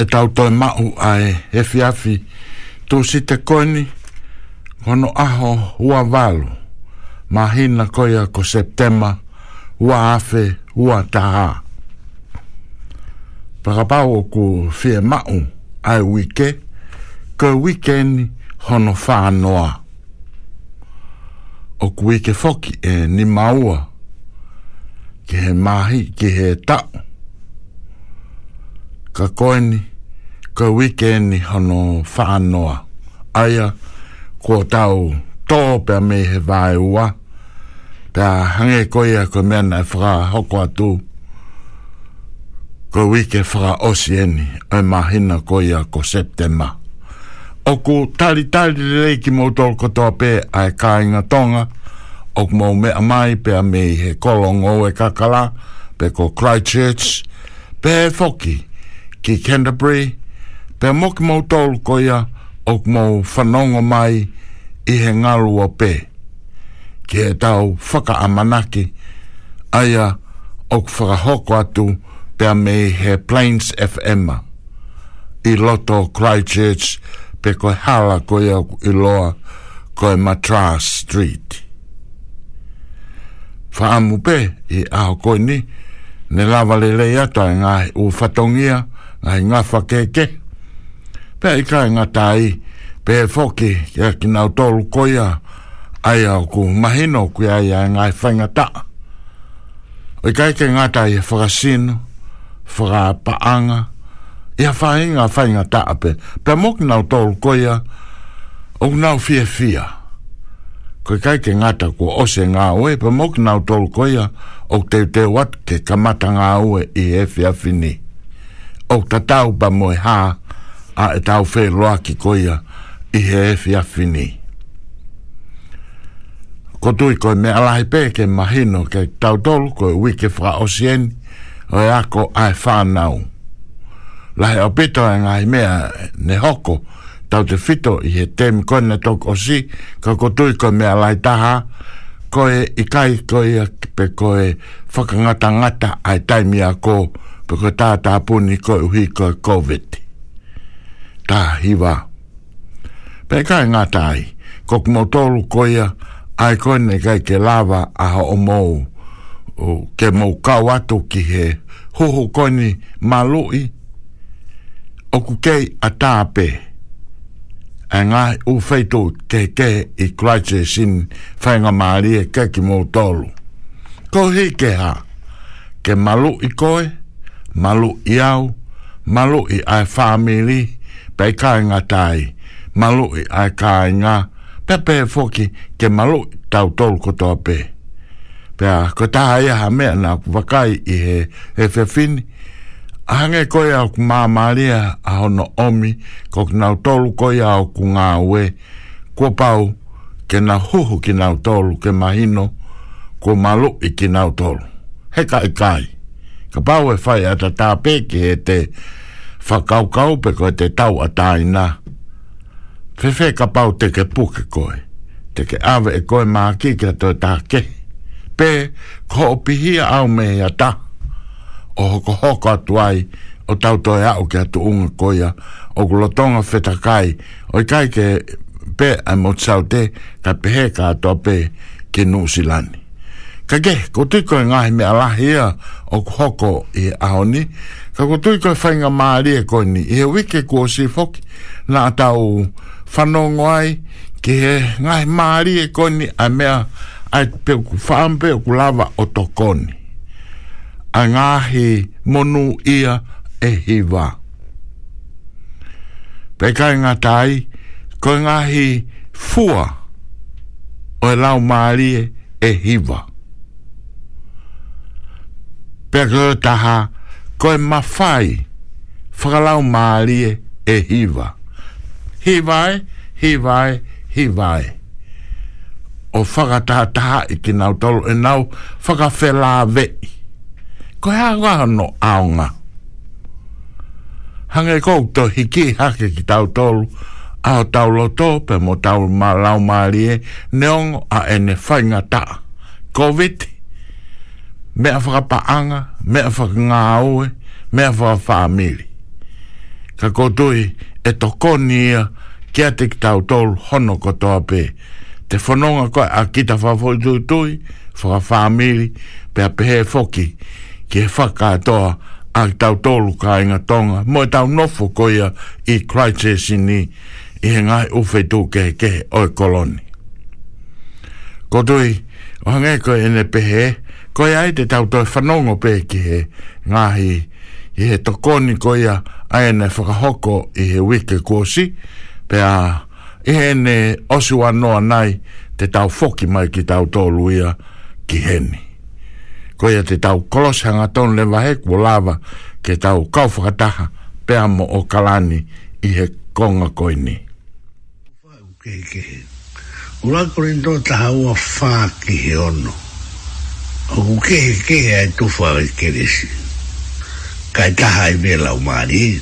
e tau toi mau ai e fiafi tu si te koni kono aho ua valu ma hina koia ko septema ua afe ua taha pakapau ku fie mau ai wike ko weekend hono whanoa o ku wike foki e ni maua ke he mahi ke he tau ka koini ka weekend hono whanoa. aya ko tau tō pe me he vai ua, pe a hange koe a koe mena e whaka hoko atu, ko wike whaka osi eni, e mahina koe a ko septema. Oku tari tari rei ki mouto kotoa pe ai kāinga tonga, o mou me mai pe a me he kolong o e kakala, pe ko Christchurch, pe foki ki Canterbury, pe mo ki mo tol o ok mo fanongo mai i he ngalu o pe ki he tau whaka amanaki aia o ok whakahoko atu pe a me he Plains FM i loto Christchurch pe ko hala ko ia i loa koe e Matras Street whaamu pe i aho koi ni ne lava le lei ato e ngā u whatongia ngā i ngā whakeke Pei kai nga tai pe foki ya ki na tol ko ai au ku mahino ku ai ai nga fai nga oi kai ke nga tai fra sin fra pa anga ya fai nga fai nga ta pe pe mok na tol o na fie fia ko kai ke nga ta ko o se nga o pe mok na tol ko ya o te te wat ke kamata nga o e e fia fini o tatau ba moe haa a e tau whē roa ki koia i he e fia fini. Ko tui koe me alahi pē ke mahino ke tau tolu koe ui ke wha o sien o e ako ai whānau. Lahe o pito e ngai mea ne hoko tau te fito i he tem koe ne tok o si ka ko tui koe me alahi taha koe i kai koe pe koe whakangata ngata ai taimi a koe pe koe tātā koe uhi koe COVID-19 tahiva. Peka e ngatai, kok motoru koia, ai koine kai ke lava aha o mou, ke mou kau atu ki he, hoho koine malui, oku kei a tāpe. E ngai uwheitu ke ke i kraitse sin whainga maria ke ki mou Ko hi ke ha, ke malui koe, malui iau, malui ai whamiri, malui pei kāinga tai, malui e ai kāinga, pia pē foki ke malui e tau tolu kotoa pe. Pia, ko taha e ha mea nā wakai i he he whewhini, ahange koe au ku māmaria a hono omi, ko ki nau tolu koe au ku ngā ue, kua pau ke nā huhu ki nau tolu ke mahino, ko malui ki nau tolu. He kai kai, ka pau e whai ata tā pē ki he te, whakaukau pe koe te tau a tāina. Whewhe ka pau te ke puke koe, te ke awe e koe mā ki kia tō tā ke. Pē, ko o pihia au me ia tā. O hoko hoko atu ai, o tau tōi au kia tu unga koia, o kulotonga whetakai, o i kai ke pē ai mo tsau te, ka pehe ka atoa pē ke nūsilani. Ka ke, ko tui koe ngahi me alahia o hoko e aoni. Ka ko tui koe whainga maari e koe ni. E wike kua si foki na tau whanongo ai. Ke he ngahi maari e koe ni a mea ai peo ku whaampe o ku lava o tokoni. A ngahi monu ia e hiwa. Pekai ngā tai, koe ngahi fua o e lau maari e hiwa pēkā taha koe mawhai whakalau maali e hiva. Hivai, hivai, hivai. O whakataha taha i te e nau whakawhela vei. ko hawa no aonga. Hange kouto hiki hake ki tau tolo a tau loto pe mo tau malau maali e a ene whainga taha. Koviti me mea whakapaanga, mea whakangāoe, mea whakafāmiri. Ka kotoi e tokoni ia kia te ki tau tolu hono kotoa pē. Te fononga koe a kita whafoi tui tui, whakafāmiri, pēa pehe foki, ki e whakatoa a tau tolu ka inga tonga. Mo e tau nofo koe ia i kraitesi sini i he ngai uwe tū ke ke o koloni. Kotoi, o hangai koe ene pehe e, ko ia te tau to fanongo pe ki he ngahi i he tokoni ko ia aene whakahoko i he wike kosi pe a i he ne osu anoa nai te tau foki mai ki tau tolu ia ki heni ko ia te tau koloshanga ton le vahe kua lava ke tau kauwhakataha pe mo o kalani i he konga koini ke ke ora ko rin do ta ha fa ki ono Ko ke ke e tu fa ke des. Ka ta hai be la mari.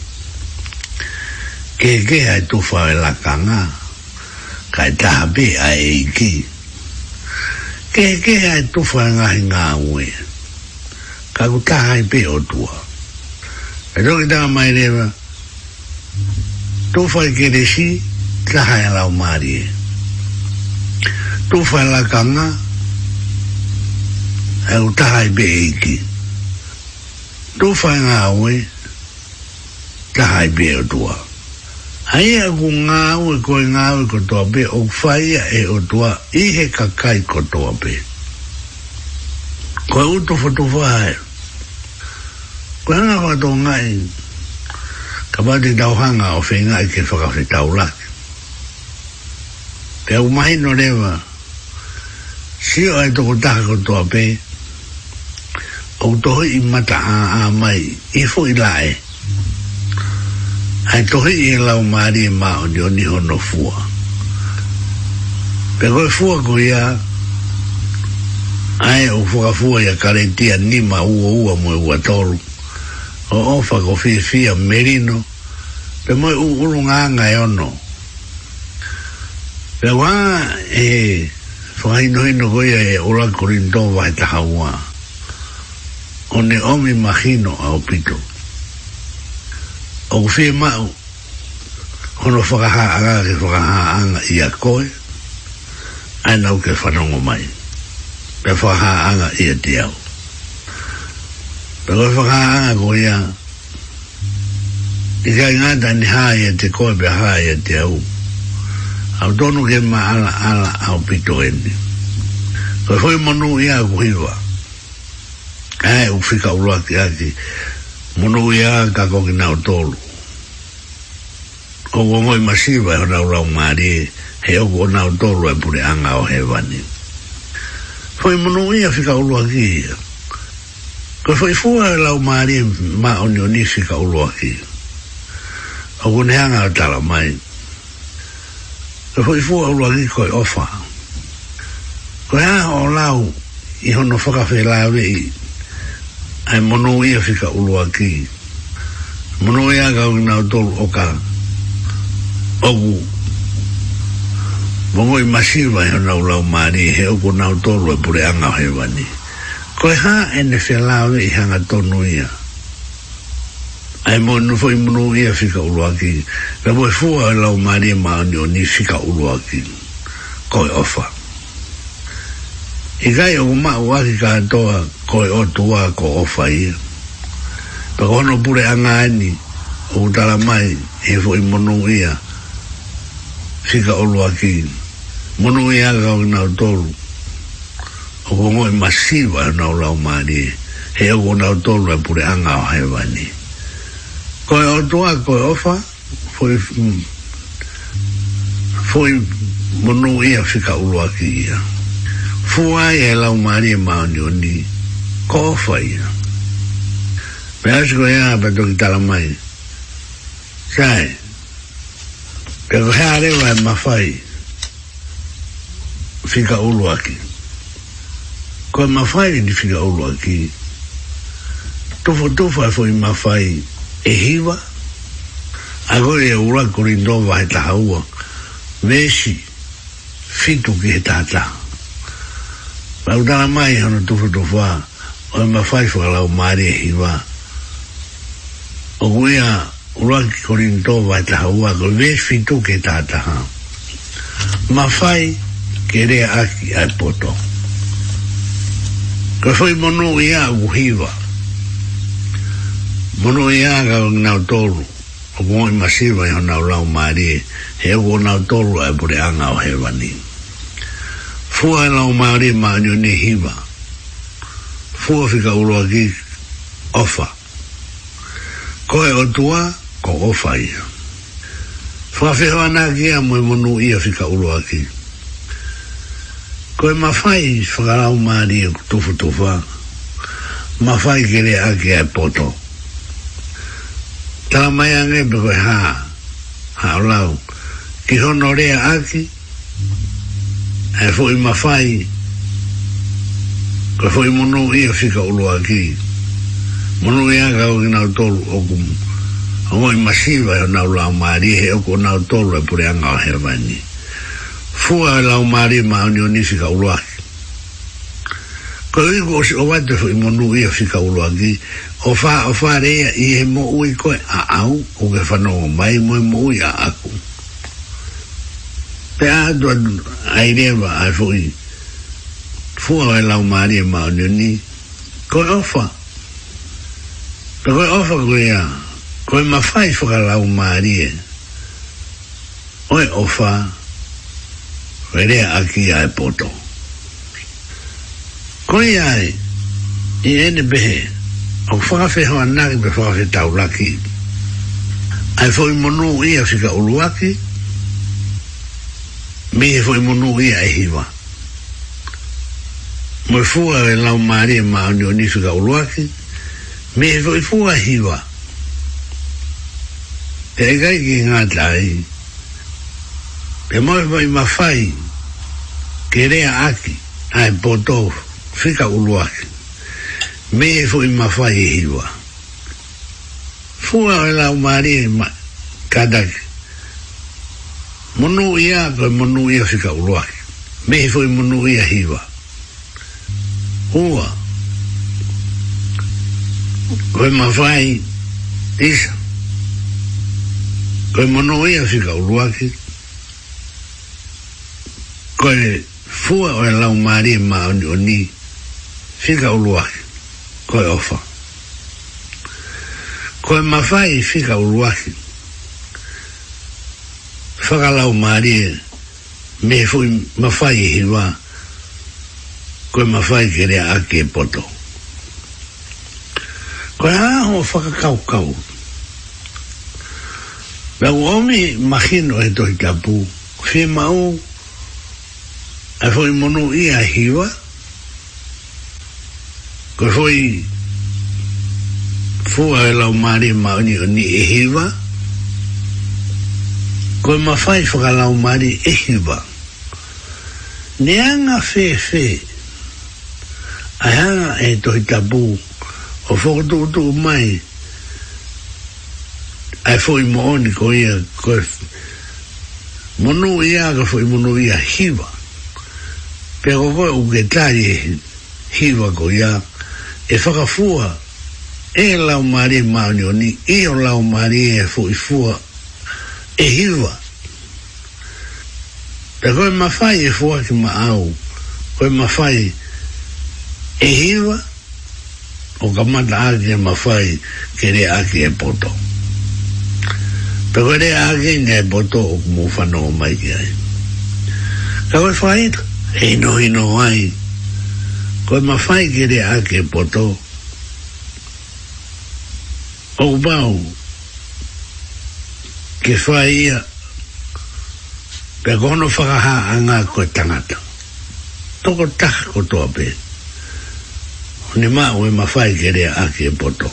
Ke ke e tu fa la kanga. Ka ta be ai ki. Ke ke e tu fa nga nga we. Ka ku ta hai be o tua. E ro ta mai re va. Tu fa ke des ta hai e la mari. Tu fa la kanga. Ka e o taha i beiki. Tu whae ngā oe, taha i beo tua. Hei a ku ngā oe koe ngā oe kotoa pe, o whae a e o tua, i he kakai kotoa pe. Koe utu whatu whae. Koe hanga whatu ngai, ka pate tau hanga o whae ngai ke whakawhi tau laki. Pe au mahi no rewa, si o ai toko taha kotoa pe, au tohe i mata a a mai i fo i lae ai tohe i lau maari e maho ni oni hono fua pe koe fua ko ia ai o fua fua ia karentia nima ua ua mo e ua toru o ofa ko fi a merino pe moe uuru nganga e ono pe wā e whaino hino koe e ora korintoa vai e taha uaa o ne omi mahino a o pito. O kufi mau, hono whakaha anga ke whakaha anga i a koe, ai nau ke whanongo mai, pe whakaha anga i a diau. Pe koe whakaha anga ko ia, i kai ngāta ni hā i a te koe pe hā i a diau, au tonu ke ma ala ala a o pito eni. Koe whoi manu i kuhiwa, koe ai u fika uloa ki aki mono ia ka koki nao tolu o wongo i masiva e hona ulau maari he oku o nao tolu e pure anga o hewani foi mono ia fika uloa ki ia ko foi fua e lau maari ma oni oni fika uloa ki ia o kone anga o tala mai ko foi fua uloa ki koi ofa ko hea o lau i hono whakawhe lau rei ai mono ia fika ulu aki mono ia ga una dol oka ogu mongo i masiva e na ulau mani he ogu na dol e pure anga he wani ko e ha ene fe lawe i hanga tonu ia ai mo no foi mono ia fika ulu aki la mo e fua e lau mani e maani o ni fika ulu aki ko ofa i gai o ma o aki ka toa ko e o tua ko o fai pa kono pure anga ani o utara mai e fo i monu ia si ka olu aki monu ia ka o ina tolu o kongo i masiva na o lau mani he o kona o tolu e pure anga o hai wani ko e o tua ko e o fa fo i fo mm, i monu ia si ka olu aki ia Fua e lau mani e mauni o ni. Ko fai. Pe asiko e a pa toki tala mai. Sai. Pe ko hea rewa e mawhai. Fika ulu aki. Ko e mawhai ni fika ulu aki. Tofo tofo e foi mawhai e hiwa. Agora e ura kurindowa e tahaua. Vesi. Fitu ki he tātaha. Ma u dana mai hana tufa tufa, oi ma fai whakala o maari e hiwa. O kuia ura ki korin tō vai taha ua, koi vēs fitu ke tātaha. Ma fai ke rea aki ai poto. Koi fai monu ia e u hiwa. Monu ia e ka ngau tōru, o kuo i masiwa i hana u lau maari e, he u ngau tōru ai pure anga o hewanini fua e lau maare maanyo ne hiva fua fika uroa ki ofa ko e otua ko ofa ia fua fihoa na kia mo e monu ia fika uroa ki ko e mawhai fika lau maare tufu tufa mawhai kere ake ai poto tā mai ange pe koe hā hā lau ki honorea rea aki e fo'i mafai ka fo'i mono ia fika ulo aki mono ia ka o ki nao tolu o kum o ngoi masiva e o nao lao maari he o ko nao tolu e pure anga o hewani fua e lao maari ma o ni o ni fika ulo aki ka o iku o si o wate fo'i mono ia fika ulo aki o fa o fa rea i he mo ui koe a au o ke whanau mai mo i mo ui a aku pe e a do e. ai ne va a ko ofa ko ofa ko ko ma fai fo o ofa rere a ki poto ko ia e i ene behe o whawhe hoa nari pe whawhe tau laki monu ia fika mi e fwoi munu i a ehiwa. Mo e fua e lau maari e maa ni o nisu ka uruaki, mi e fwoi fua e hiwa. E e gai ki ngā tāi, e mo e fwoi mawhai, ke rea aki, a e poto fika uruaki, mi e fwoi mawhai e hiwa. Fua e lau maari e maa, kadaki, Monu ia, koe monu ia fika uruaki. Mehi foi monu ia hiwa. Hua. Koe mawhai, isa. Koe monu ia fika uruaki. Koe fua oe lau maari e maa oni Fica Fika uruaki. Koe ofa. Koe mawhai fika uruaki. Koe mawhai whakalau maari e me fui mawhai he wā koe mawhai kere a ke poto koe aho whakakaukau Na o omi mahino e toi tapu, whi mau, a whoi monu i a hiwa, ko whoi fua e lau maari mauni o ni e hiwa, koe mawhai whakalau mari e hiwa. Neanga whewhe, a hanga e tohi tabu, o whakatoto mai, ai fo'i mooni ko ia koe, monu ia ka fo'i monu ia hiwa, pe ko koe uke tari e hiwa ko ia, e whakafua, e lau mari e maunioni, e o lau mari e fo'i fua, e hiva. Pe koe mawhai e fua ki ma au, koe mawhai e hiva, o ka mata ake e mawhai kere ake e poto. Pe koe re ake nga e poto o kumu whanau mai ki ai. Ka koe whai, he no he no ai, koe mawhai kere ake e poto, o bau, ke whaia pe gono whakaha a ngā koe tangata toko taha ko toa pe ne mā ue ma whai kere a ke poto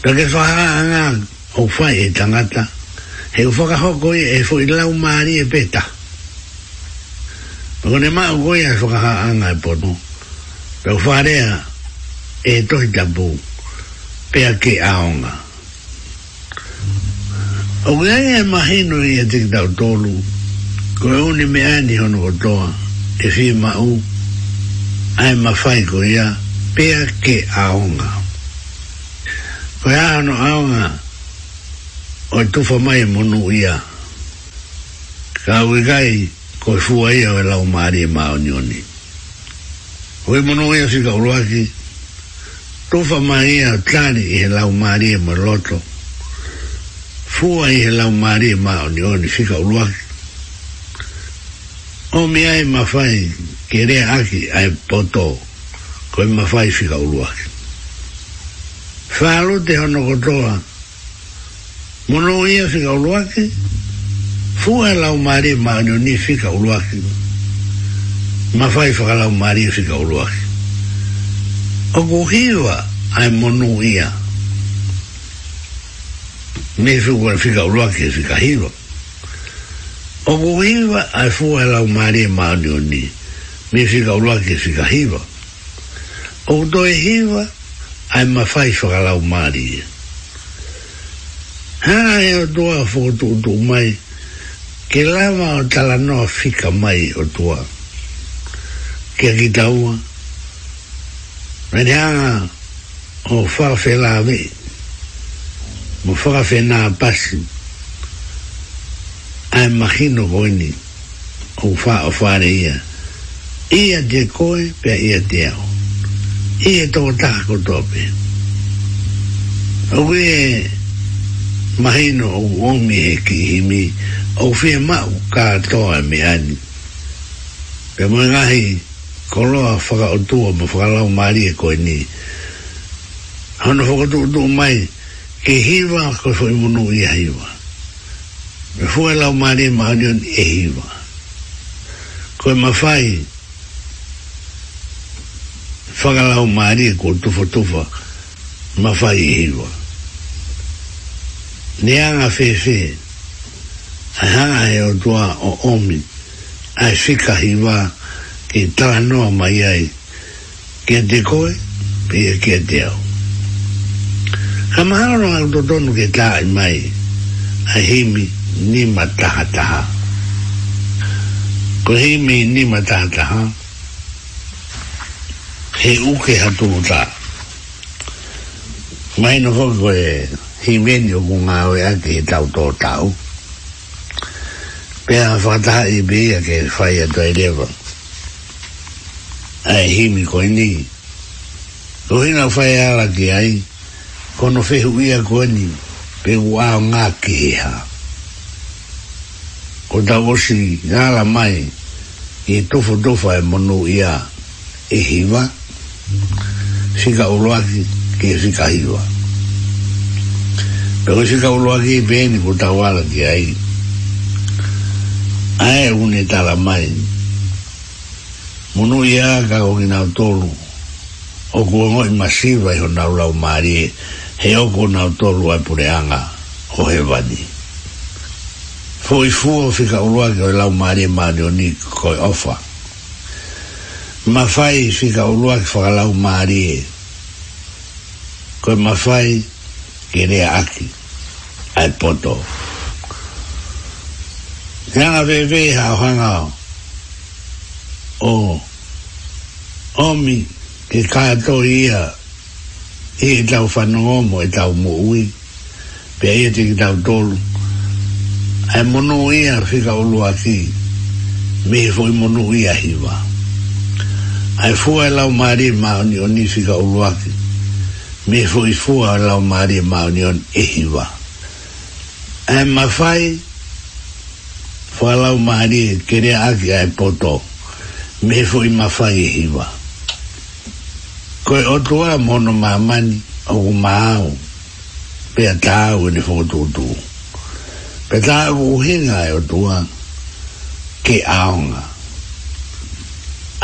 ta ke whakaha a ngā o whai e tangata he u whakahoko e, e fo i lau maari e peta pe gone mā u koe a whakaha a ngā e poto pe u whare e tohi tapu pe a ke aonga ke aonga O ngai e mahino i e tiki tau tolu, ko e uni me ani hono o toa, e fi ma u, ai ma fai ko ia, pea ke aonga. Ko e ano aonga, o e tufa mai e monu ia, ka ui gai, ko e fua ia o e lau maari e maa onioni. Ko e monu ia si ka uruaki, tufa mai ia tani i e lau maari e maloto, ma fua i he lau mari e mao ni oni fika uruaki. O mi ai e mawhai kere aki ai poto koe mawhai fika uruaki. Whālo te hono kotoa, mono ia fika uruaki, fua e lau mari e mao ni oni fika uruaki. Mawhai fika lau mari e fika uruaki. O kuhiwa ai mono ia. Mono ia me fu wa fika ulwa ke fika hilo o mo wiwa a fu ala e u mari ma ni me fika ulwa ke fika hilo o do e hiwa a e ma fai fu ala u mari ha e do a fu do do mai ke lava o tala no fika mai o tua ke gitaua Men o og far fælder af mo fora fena pasi a imagino goini o fa o fare ia ia de coi pe ia de o ia to ta ko to pe o we mahino o omi e ki himi o fe ma o ka to a me ani pe mo ngahi koloa whaka o tua mo whakalau maari e coi ni hono whakatu o tua mai mo ke hiva ko fo i munu i hiva me fue la mari ma ni hiva ko ma fai fo la mari ko tu fo tu fo ma fai hiva ne an a fe fe a ha e o tua o omi a ka hiva ke tra no ma ai ke te koe pe ke de au Ka mahalo ang dodonu ke taan mai a himi ni mataha taha. Ko himi ni mataha taha. He uke hatu ta. Mai no ko ko e himeni o kunga o ea ke tau tō tau. Pea whataha i bea ke whai ato e lewa. Ai himi ko ni. Ko hina whai ala ki ai. Ai kono fehu ia koni pe ua ngā keha. Ko ta osi ngāla mai e tofo tofa e mono ia e hiwa sika uloaki ke sika hiwa. Pe e ko sika uloaki e pēni ko ta wala ki ai. Ae une tala mai Munu ia ka o ngina tolu. O kua ngoi masiva i hona ulau maari e he oko na utolu ai pureanga o he vani. Foi fuo fika ulua ke o lau maari e maari o ni koi ofa. Ma fai fika ulua ke whaka lau maari e. Koi ma fai ke rea aki ai poto. Nga vewe ha o hanga o o omi ke kaya to ia i e tau whanonga mo e tau mo ui pe e te ki tau tolu e mono ia whika ulu a ki me e fwoi mono ia e hiwa a e fua e lau maari e ma oni oni whika ulu a ki me e fwoi fua e lau maari e ma oni oni e hiwa e ma fua lau maari kere aki a e poto me e fwoi ma e hiwa e koe o toa mono mamani e o ku pe atau ni fotutu pe atau uhinga e o toa ke aonga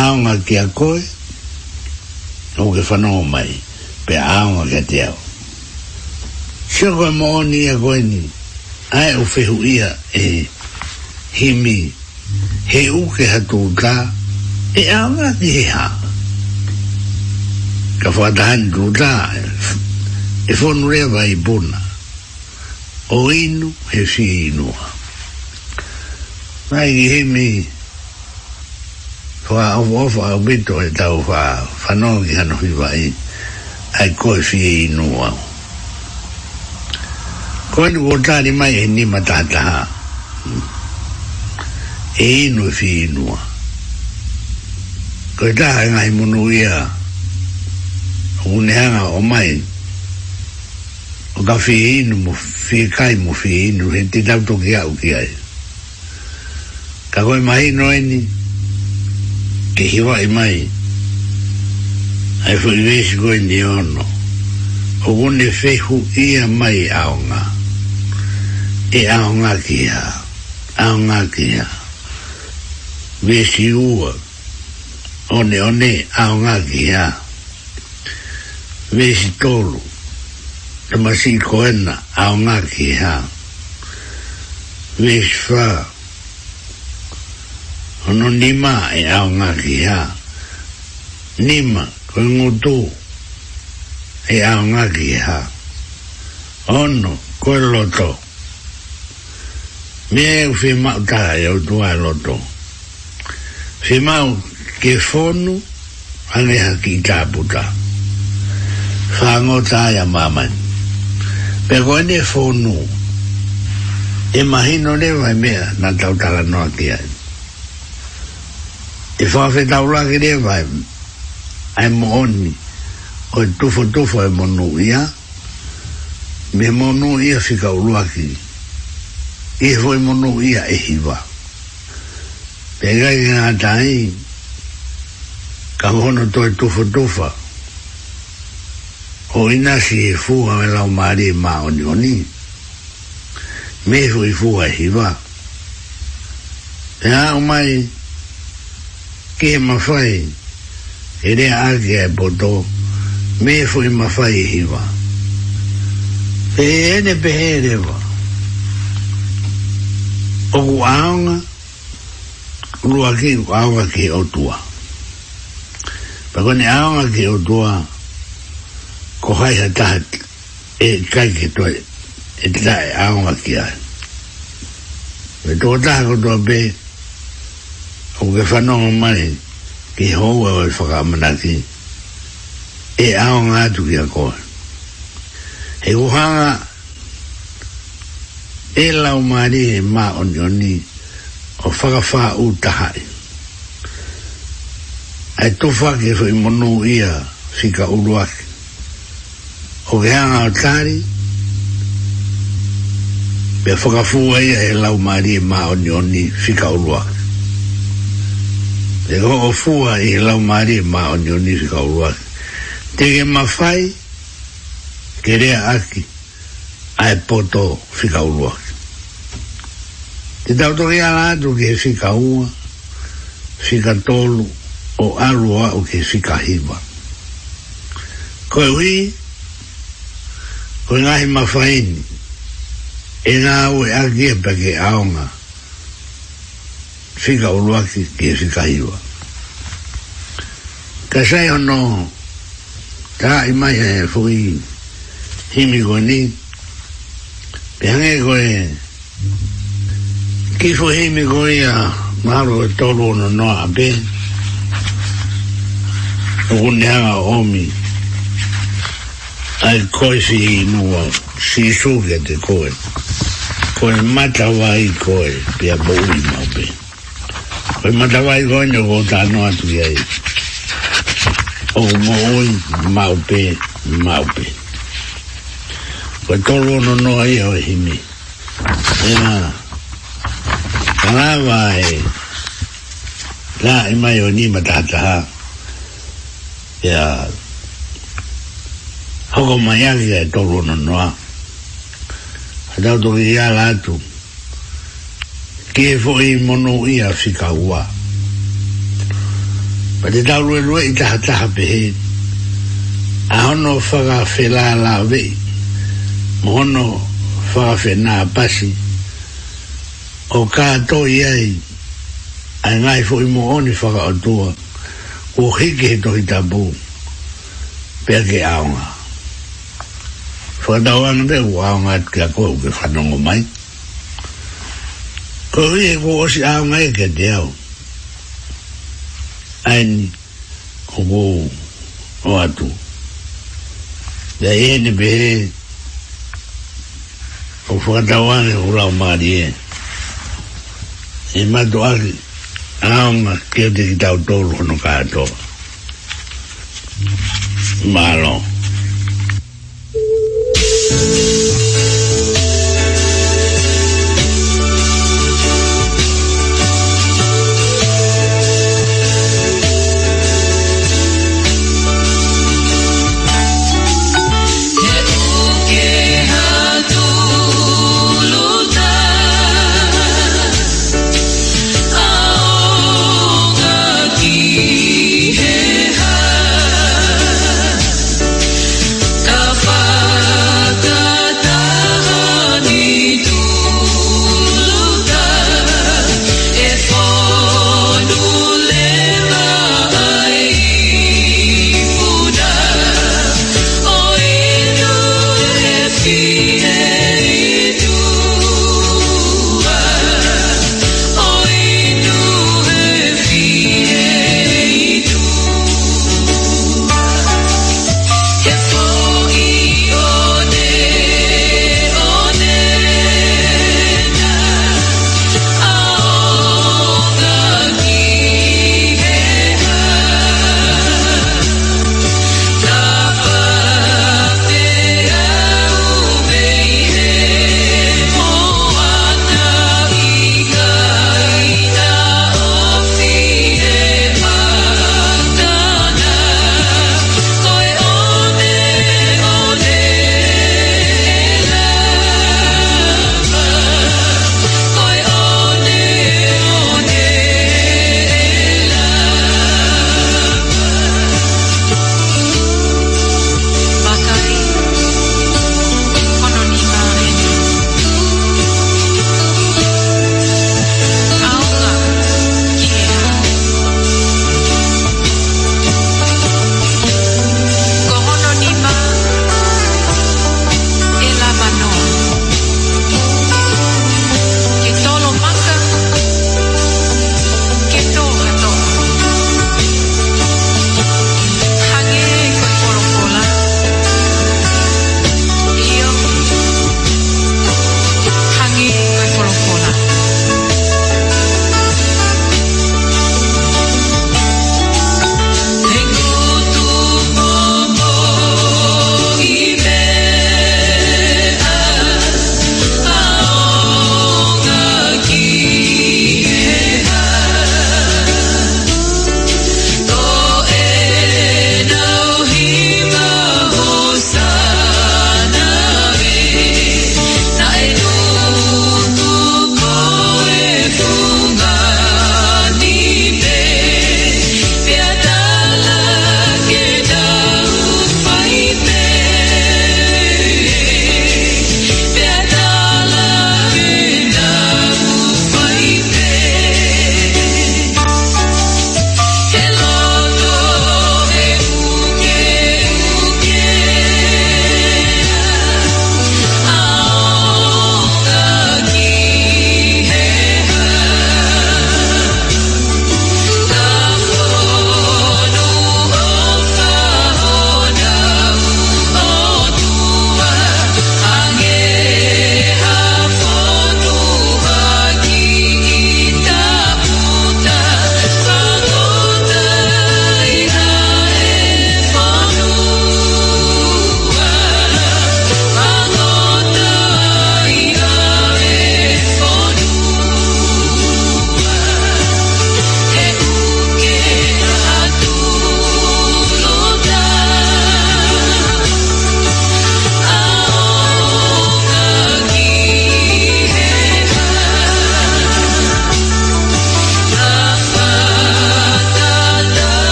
aonga ke a koe o ke whanau mai pe aonga ke te au sio koe mooni e koe ni ai u fehu ia e himi he uke hatu ka e aonga ni he haa ka fa dan du e fon re vai bona o inu he si inua mai ki he mi fa o o fa o bito e tau fa fa no ki hano hi vai ai ko e si inu ko inu o ta ni mai e ni matata ha e inu e si inu ko e ta ngai munu ia unehanga o mai o ka whee inu mo whee kai mo whee inu he te tau toki au ki ai ka koe mai no eni ke hiwa i mai ai fwe iwesi koe ni ono o une whehu ia mai aonga e aonga ki ha aonga ki ha vesi ua one one aonga ki ha aonga ki ha vehikolo ka masi koena ena a o ngaki ha vehifa ono nima e a o ngaki ha nima ko ngutu e a o ngaki ha ono ko e loto me e u fima uta e u tua loto fima u ke fonu ane haki tāputa fima fango taya maman pe gwene fonu e mahino ne wa mea na tau tala noa kia e fafe tau la kire wa ai mooni o e tufo tufo e monu ia me monu ia fika ulua ki i e foi monu ia e hiwa pe gai ngā tai ka hono to e tufo tufo o ina si e fuga me lau mari e ma oni oni me e fu i fuga e hiva e a o mai ke e mawhai e re a ke e boto me e fu i mawhai e hiva e e ne pehe e o ku aonga lua ki ku aonga ki o tua pa kone aonga ki o tua o kohai hai ha taha e kai ke toi e te tae aonga ki ai me tō taha ko to be o ke whanonga mai ke hoa o e i whakamana ki e aonga tu ki a koe he uhanga e o maari he mā onioni o whakawha u tahai ai tō whake whai monu ia fika uruake o ke anga o tari me whakafu ai e lau maari e maa o nioni whika ulua te ko o fua i e lau maari e maa o nioni whika ulua te ke mawhai ke rea aki a e poto whika ulua te tau toki ala atu ke e ua whika tolu o alua o ke whika hiva ko e ko ngahi mawhaini e nga ue agia e pa ke aonga fika uruaki ki e fika iwa ka sai ono ta i mai e fuki himi ko ni pe hange ko e ki fu himi ko ia maro e tolu ono noa a pe ukunianga omi omi ai koe si nua si suge te koe koe mata wai koe pia boi mau pe koe mata wai koe nio ko ta noa tu ia e o moi oi mau pe mau pe koe tolu ono no ai o himi ena tanawa e la ima e yo ni matataha ya hoko mai ali e tolu no noa a tau tu ki ala atu ki e fo i monu i a fika ua pa te tau lue lue i taha taha pehe a hono whaka fe la la vei mo hono whaka fe nā pasi o kā tō i ai ai ngai fo i mo oni whaka o tua o hiki he tohi tabu pia ke aonga fa na wan de wa nga ka ko ke fa no ngo mai ko ri e e ko o si a mai ke de au an ko wo o atu da e ne be ko fa na wan e ura ma di e, e ma do al a nga ke de da to lo no ka to malo mm -hmm. you.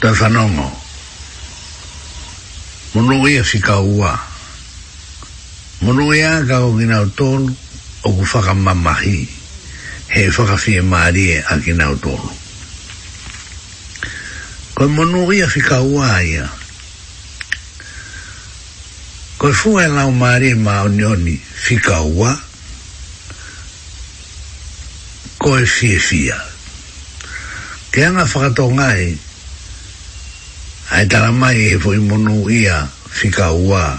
ta sanongo munu e ia si ka ua munu ia e ka o kina o tonu o ku whaka mamahi he whaka fie maarie a kina o tonu ko munu e ia si ka ua ia ko fuwe lau maarie ma o nioni si ka ua ko e fie fia ke anga whakatongai ko ai tala mai e foi monu ia fika ua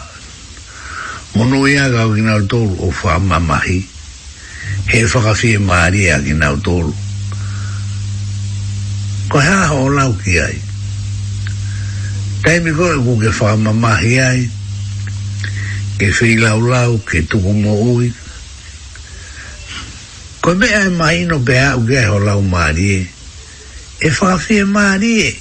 monu ia ga gina o fa mamahi he fa ga fi maria gina o tol ko ha ho la ki ai tai mi ku ke fa mamahi ai ke fi la u ke tu mo ui ko me ai e mai no be a u ge ho la u maria e fa fi maria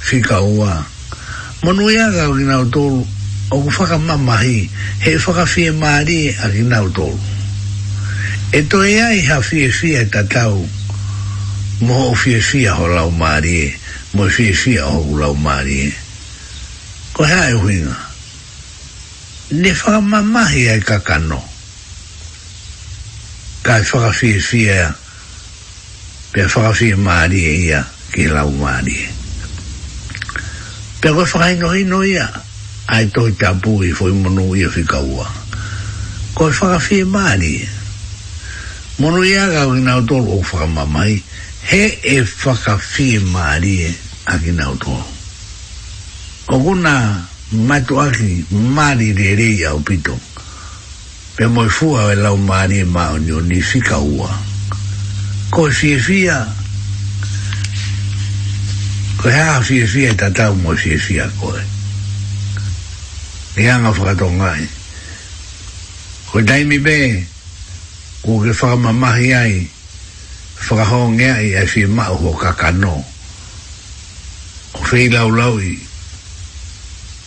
fika ua. Manu ia ka o kina utolu, o ku whaka mamahi, he whaka fie maari a kina utolu. E to ea i ha fie fie e tatau, mo o fie fie ho lau maari mo e fie fie ho lau maari Ko hea e huinga. Ne whaka mamahi ai kakano. Ka e whaka fie fie pe whaka fie maari e ia, ki lau maari e pe koe whakaino ino ia ai tohi tā pūhi fwoi monu ia whikaua koe mani. maari monu ia ka koe nao tolu o whakamamai he e whakawhie maari e a ki nao tolu ko kuna matu aki maari re rei au pito pe moi fua e lau maari e maoni o ni whikaua koe whie whia koe hea ah, o fie fie ta tau mo fie fie a koe e anga whakato ngai koe daimi be ko ke whakamamahi ai whakahonge ai ai fie mau ho kakano ko fei lau lau i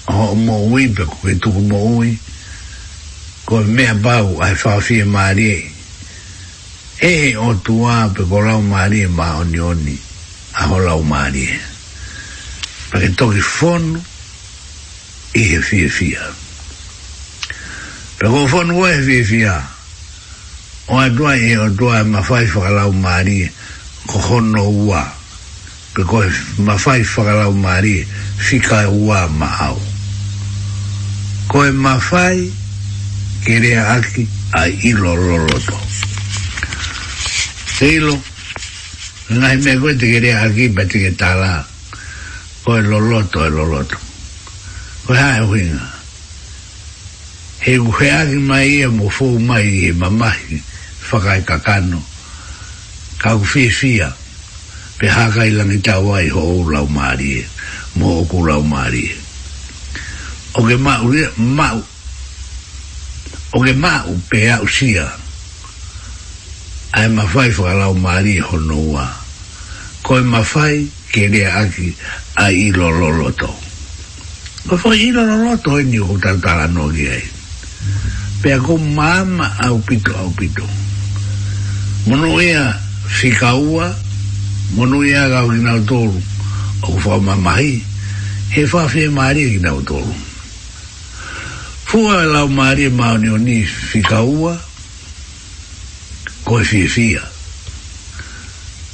ho mo ui pe ko ke tuku mo ui ko mea bau ai whakafie maari e e o tua pe ko lau maari e ma oni oni a ho lau maari e αρκετό el fondo φιεφία. Pekofon fie fia. O atua e o tua mawhai whakalau maari ko hono ua. Peko mawhai whakalau maari fica ua maau. Ko e mafai aki a ilo loloto. Te no hay me aki ko e loloto e loloto ko hae huinga he uheari mai ia mo fōu mai he mamahi whakai kakano ka uwhiwhia pe hakai langi tau ai ho o lau maari e mo o ku lau maari e o ke mau mau o mau pe au sia ai mawhai whakalau maari e hono ua ko e mawhai kere aki a i ilo loloto. Ko fo ilo loloto e ni ko tantara no ki ai. Pe ako mama au pito au pito. Mono ea fika ua, mono ea gau ki nao tolu, o ko fo mamahi, he fa fie maria ki nao tolu. Fua e lau maria maoni o ni fika ua, ko fie fia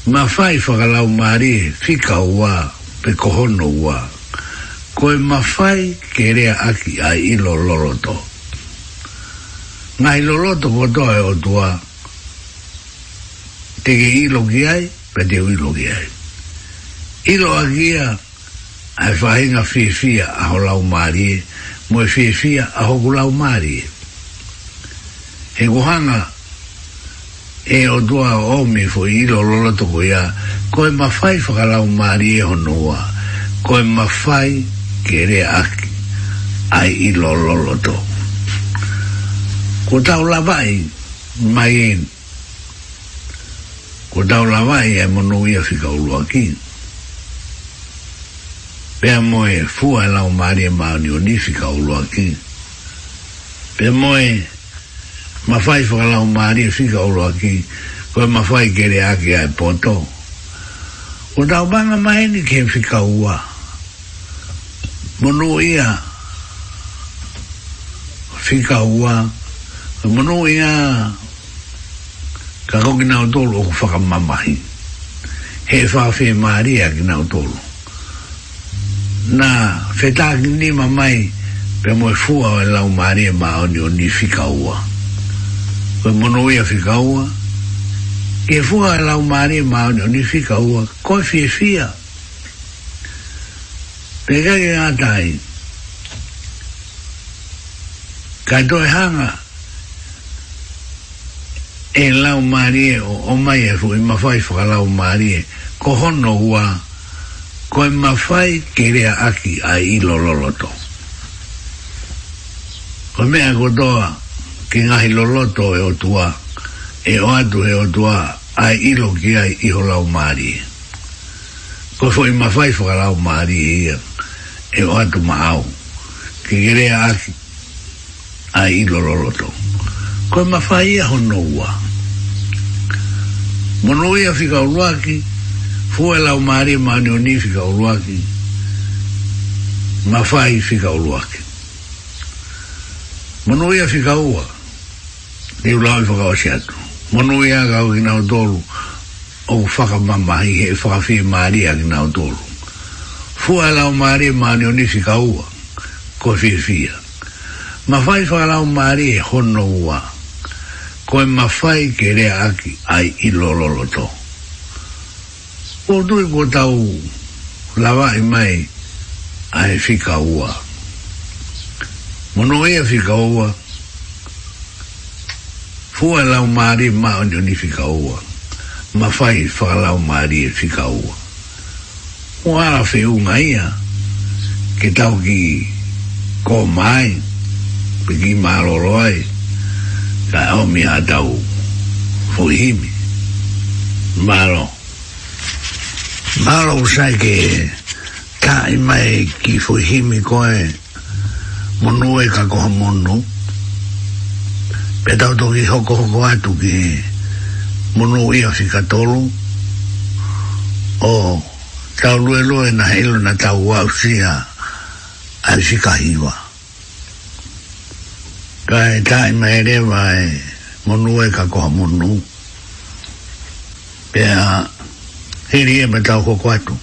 ma fai whakalau maari fika wa pe kohono ko koe ma fai kerea aki a ilo loroto ngā ilo loroto kotoa e otua teke ilo ki ai pe teo ilo ki ai ilo a kia ai whahinga fifia a ho lau maari moe fifia a ho lau maari he kohanga e o dua o mi fo i lo lo to ko ya ko e mafai fo kala o mari e honua ko e mafai kere aki ai i lo lo lo to ko tau la vai mai en ko tau la vai e monu ia fika ulu aki pe mo e fu ala o mari e ma ni o ni fika ulu aki pe mo e ma fai fa la un mari si e ga ro aki ko ma fai ke re aki ai ponto o da ba na mai ni ke fi ka ua mono ia fi ka ua mono ia ka ko gina to lo fa ka ma mai he fa fe mari a gina to lo na fetak ni ma mai pe mo fu a la un mari e ma o ni fi ka ua koe mono ia whikaua, ke fua e lau maare e maare ni whikaua, koe fie fia. Pega ke ngā tai, kai e toi hanga, e lau maare o o mai e fua, e mawhai fua lau maare, ko hono hua, koe mawhai kerea aki a ilo lolo to. Koe mea kotoa, ki ngahi loloto e o tua e o atu e o tua ai ilo ki ai iho lau maari ko fo i mawhai fo ka lau maari e ia o atu ma au ki gere a aki ai ilo loloto ko i mawhai ia hono ua mono ia fika uruaki fu e lau maari e ma anio ni fika uruaki mawhai fika uruaki mono ia fika uruaki ni ula i whakao si atu. Mono i a kau ki nao tolu, o whakamama i he whakafi maari a ki nao tolu. Fua lau maari e maani o nisi ka ua, ko fia fia. Ma fai fa lau maari e hono ua, ko e ma fai kere aki ai i lololo to. O tui ko tau lava i mai ai fika ua. Mono i e a fika ua, fua lau maari ma onioni fika ua ma fai fua lau maari e fika ua ua ara fe unga ia ke tau ki ko mai pe ki maroroi ka au mi a tau fuhimi maro maro usai ke ka imai ki fuhimi koe monue ka koha monu pe tau toki hoko hoko atu ki munu ia whikatoru o tau lue lue na helu na tau wausia a whikahiwa ka e tae mai rewa e munu e ka koha munu pe a hiri e me tau hoko atu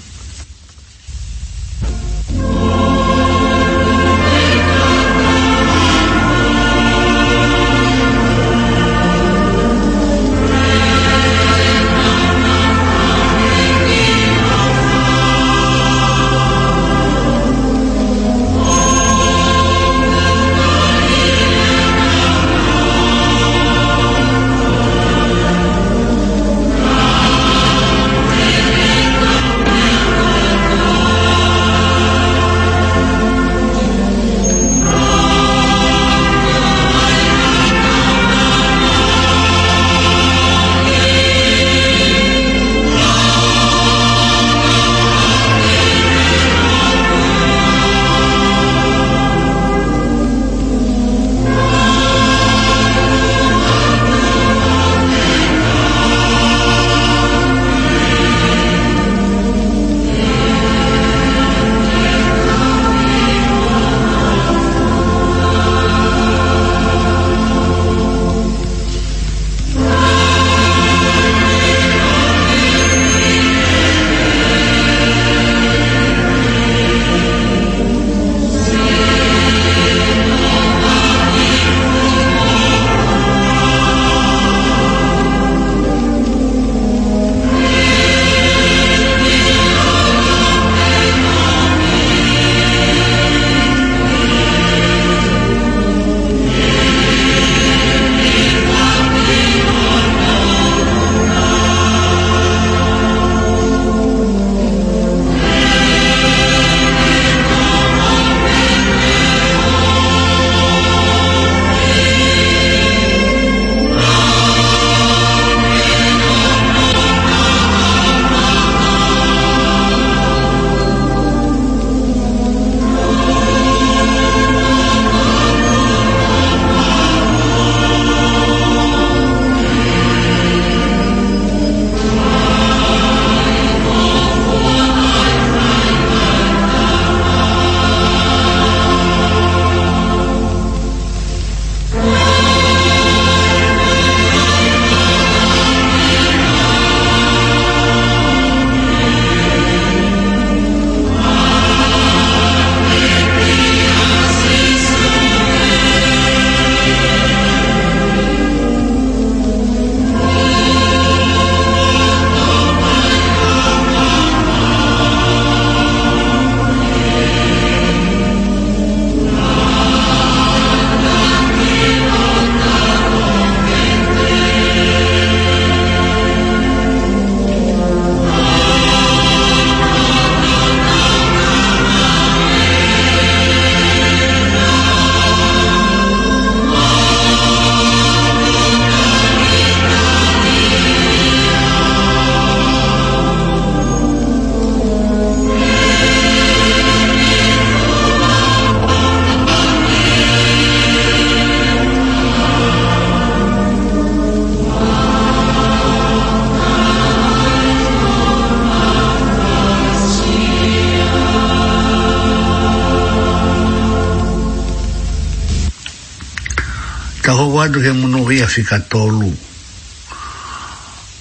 whakatu ke mono ia fika tolu.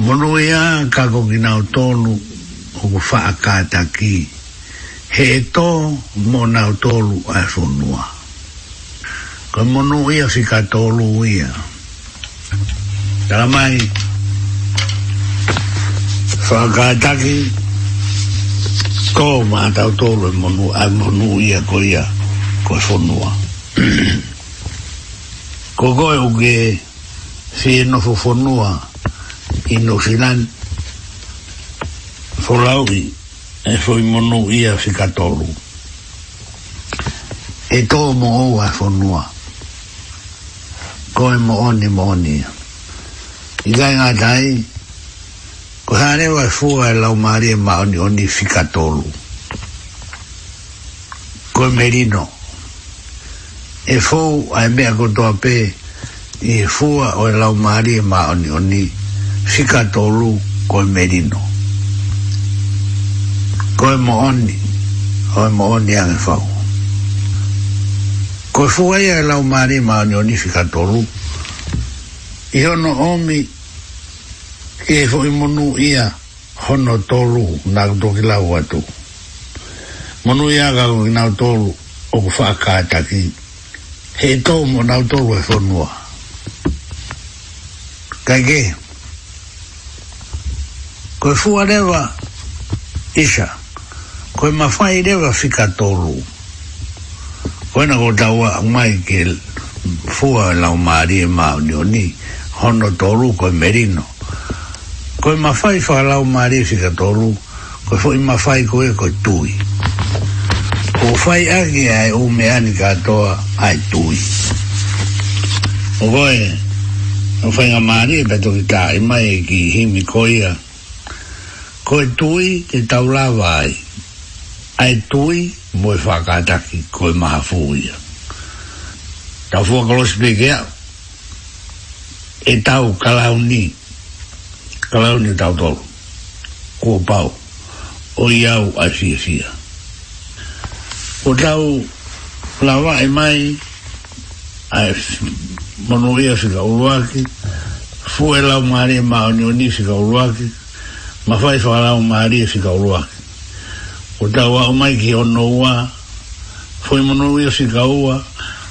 Mono ia kako gina tolu o akata ki. He e tō tolu a sonua. E ka mono ia fika tolu ia. Tara Fa akata ki tō tolu e a e ia ko ko e ko goe uge fie no fofonua fonua i no filan fo e fo i monu ia fi katolu e to mo oa fonua goe mo oni mo oni i gai ngā tai ko hane wa fua e lau maari e ma oni oni fi katolu goe merino goe merino e fou ai mea kotoa pē i fua o e lau maari e maa oni oni fika tolu koe merino koe mo oni koe mo oni ame fau koe fua e lau maari e maa oni oni fika tolu i hono omi i e fo monu ia hono tolu na kutoki lau atu monu ia kako kinau tolu o kufa kata ki he tō mō nau tōru e whanua. Kai ke, koe fua rewa isha, koe mawhai rewa whika tōru. Koe nako tāua mai ke fua lau maari e māu ni ni, hono tōru koe merino. Koe mawhai wha lau maari e whika tōru, koe fua i mawhai koe koe tūi. Koe mawhai tūi fai ake ai o me ani katoa ai tui o koe o fai ngā maari e peto ki tā i mai e ki himi koia koe tui te taula vai ai tui moe whakataki koe maha fuia tau fua kolosi pekea e tau kalauni kalauni tau tolu kua pau o iau ai fia fia o dau la wae mai a mono ia se ka uruaki fu e lau maari e mao ni o ni se ka uruaki ma fai fa lau maari e se ka uruaki o dau au mai ki ono ua fu e mono ia se ka ua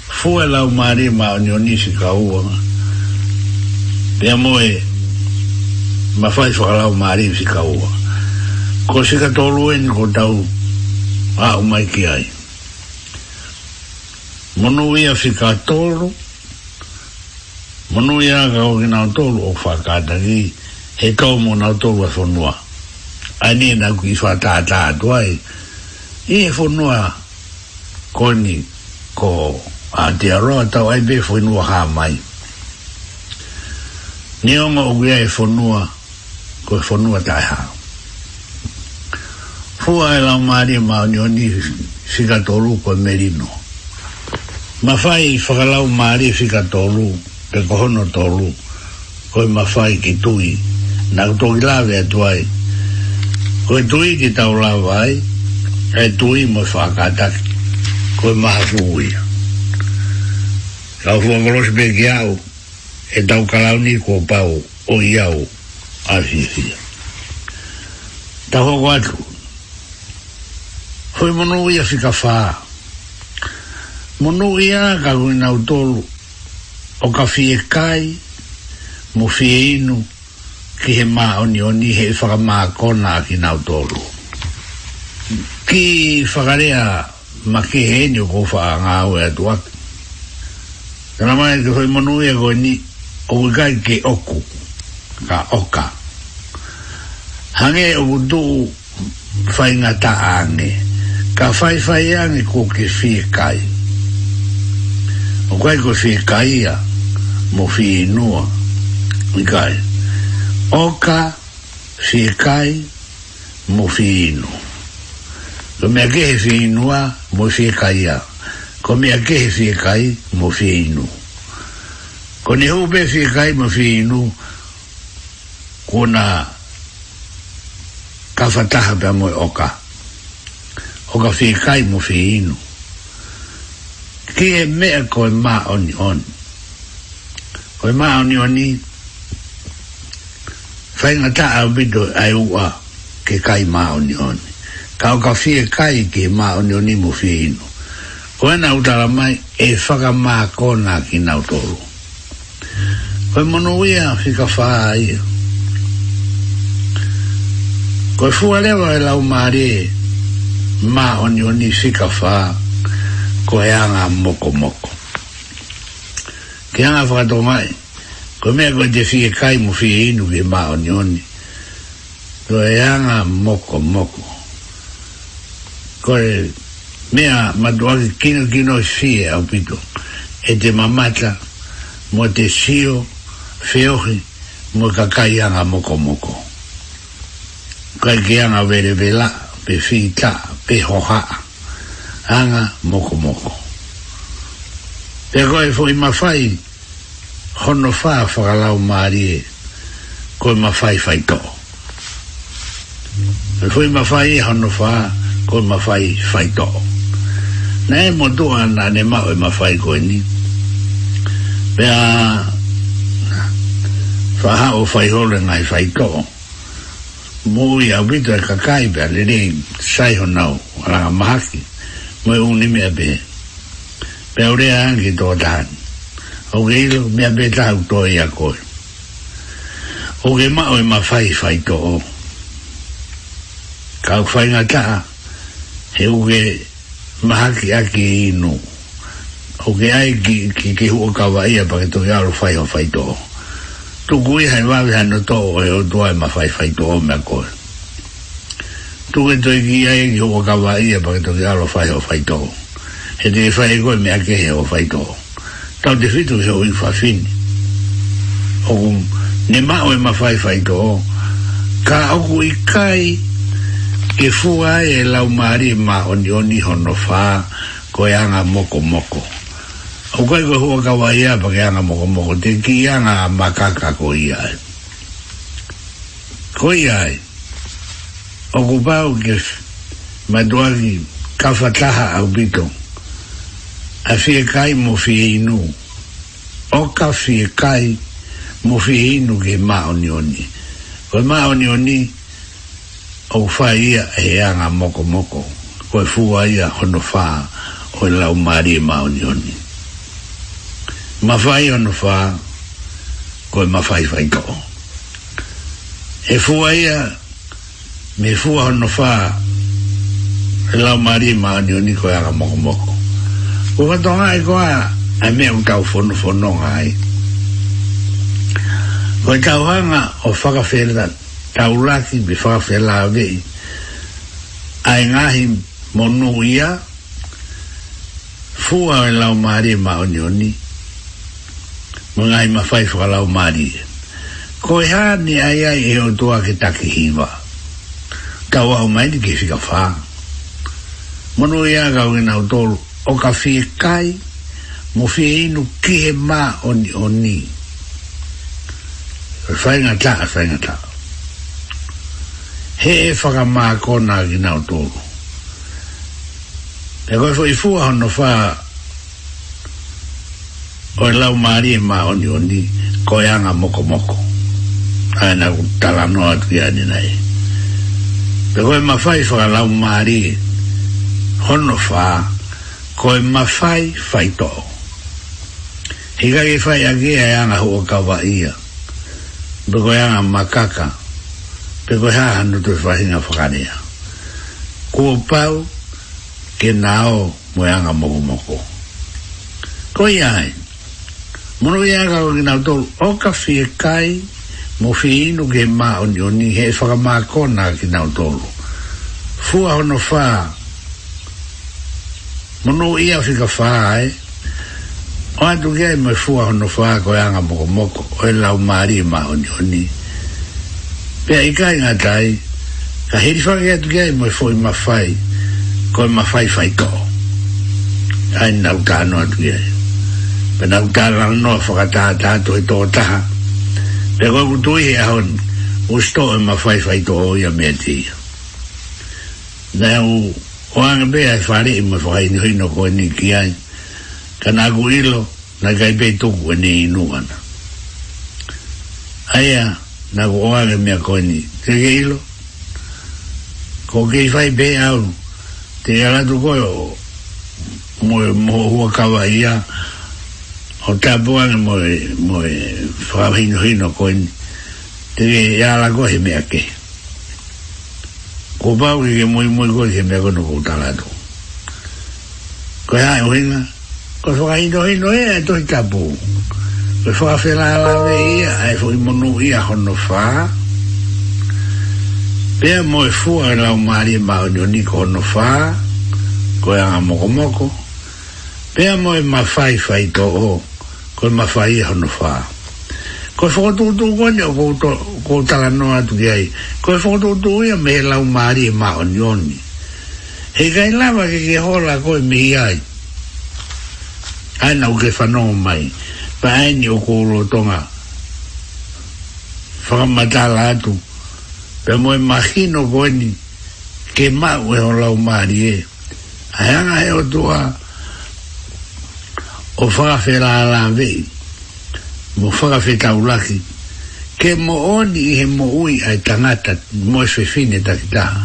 fu e lau maari e mao ni o ni se ka ua pe amo e ma fai fa lau maari e se ka ua ko se ka tolu e ni ko dau au mai ki ai Mono ia fika tolu. Mono ia ka oki nao tolu o whakata ki he tau mo nao tolu a whonua. Ani e naku i whatata atua e. I e whonua koni ko Aotearoa tau ai be whonua ha mai. Nionga o gea e whonua ko e whonua tai hao. Fua e lau maari e maunioni fika tolu ko merinoa ma fai whakalau maari whika tōru, pe kohono tōru, koi ma fai ki tui, nā kutoki lawe atuai. Koi tui ki tau lawe ai, e tui mo whakataki, koi maha kuhuia. Kau whuangoros pe ki au, e tau kalau ni kua pau, o iau, a whiwhia. Tau hoko atu, hoi monu ia whika whaa, Mono ia ka wina utolu o ka fie kai mo fie inu ki he mā oni oni he whakamā kona a ki nautolu. Ki whakarea ma ki he eni o kofa a ngā hoi atu atu. Tana mai ki whai monu ia koe ni o kai ke oku ka oka. Hange o wudu whai ngata ange ka whai whai ange ko ke fie kai. Okweko fikaia mofiinua ikai oka fikai mofiinu komia kehe fiinua mofikaia komia kehe fikai mofiinu kone upe fikai inu kuna kafataha pa moe oka oka fikai inu ki e mea ko e mā oni on ko e mā oni oni fai ngā tā au bido ai ua ke kai mā oni oni ka o fie kai ke mā oni oni mo fie ino ko e nā mai e whaka mā ko nā ki nā utoro ko e mono ia fi ka whaa ia ko e fua lewa e lau mā re oni oni fi ka whaa ko e anga moko moko. Ke anga whakato mai, ko mea koe te fie kai mu fie inu ke maa oni oni, ko e anga moko moko. Ko e mea matuaki kino kino i fie au pito, e te mamata mo te sio feohi mo kakai anga moko moko. Ko e ke anga vere vela, pe fita, pe hohaa anga moko moko. E koe fo i mawhai, hono wha whakalau maari e, koe mawhai whai to. E fo i mawhai, hono wha, koe mawhai whai to. Na e mo tu ana ne mau e mawhai koe ni. Pea, whaha o whai hore ngai whai to. Mui a wita kakai pea, le rei sai honau, ala mahaki. Mm mai un ni mea be. Peure angi to dan. O geilo mea be tau to e a koi. O ge ma oi ma fai fai to o. Kau fai nga ta he uge mahaki aki inu. O ge ai ki ki, ki hua kawa ia pa ke to ge alo fai ho fai to o. Tu gui hai wawe hano to o e o tua e ma fai fai to o mea koi tu ke toi ki ai ki hoko kawa ia pa ke toki alo fai o fai tō. He te fai koe mea ke he o fai tō. Tau te fitu he o fa fini. Oku ne ma oe fai fai to. Ka oku ikai ke fua e lau maari e ma oni oni hono fa ko e moko moko. O kai koe hoko kawa ia pa ke moko moko te ki makaka ko iya. Ko ia ai. ocupaukes maduaki kafataha aupito afiekai mo fieinu oka fiekai mo fieinu ke maonioni koe maonioni ou fai ia e anga mokomoko koe fua ia hono fā o lau mari e maonioni mafai ono fā koe mafai fai ko'o e fua ia mefua no fa e lau mari maani oni koe aga mokomoko ko e a me un no fono no ngai koe tau hanga o whakawhera tau laki bi la avei ai ngahi monu ia fua e lau mari maani oni ma ima fai la mari koe ni ai ai e o tua ke tau au mai ni kei whika whā. Mono ia gau ina o tolu, o ka whie kai, mo whie inu ki he mā o ni o ni. Whainga tā, whainga tā. He e whaka mā kona ki nā o tolu. E koe fwoi fua hono whā, o e lau maari e mā o ni o ni, koe anga moko moko. Aina kutala kutala noa tuki ani nai. Pe koe mawhai whakalau maari Hono wha Koe mawhai fai to Hika ke whai a ke a e anga hua kawa ia Pe koe anga makaka Pe koe haa hanu tu e whahinga whakanea Kua pau Ke nao mo anga moko moko Koe iai Mono iai o ki nao tōru Oka fie fie kai mo fi inu ge ma oni oni he faka ma kona ki na utolo fua hono fa mono ia fi ka fa e o atu ge me fua hono fa ko yanga e moko moko o e lau mari ma oni oni pe ika inga tai ka heri fa ge atu ge me fo ima fai ko ima e fai fai ko ai na utano atu ge pe na utano no fa ka ta ta to e to ta ta Le koe kutui he ahon, o sto e ma fai fai to o ia mea ti. Na e o anga bea e whare i ma fai ni hino koe ni ki ai, ka nā ku ilo, na kai pe tuku e ni inuana. Aia, na ku o anga mea koe ni, te ke ilo, ko ke i fai pe au, te alatu koe o, mo mo hua kawa ia, o te apuanga mo e mo e whakahino hino ko in te ke yara ko he mea ke ko pao ke ke moi moi ko he mea kono ko talatu ko hae o hinga ko whakahino hino e e tohi te apu ko whakawhela ala ve ia e fo imonu ia hono whaa pia mo e fua e lau maari e mao ni o ni ko hono whaa ko e anga moko moko pia mo e mawhai whai to o oh ko ma fai e ho no fa ko fo tu tu ko ne ko to ko ta la no atu ye ko fo tu tu ye me la u mari e ma onion he ga la ba ke ke ho la ko mi ye ai na u ke fa no mai pa ai ni o ko lo to nga fa ma ta la tu pe mo imagino ko ni ke ma we o la u mari ye ai ana he o tu a ah o faga felala vei mo faga fetaulaki ke mooni i he moui ae tagata mo e fefine takitaha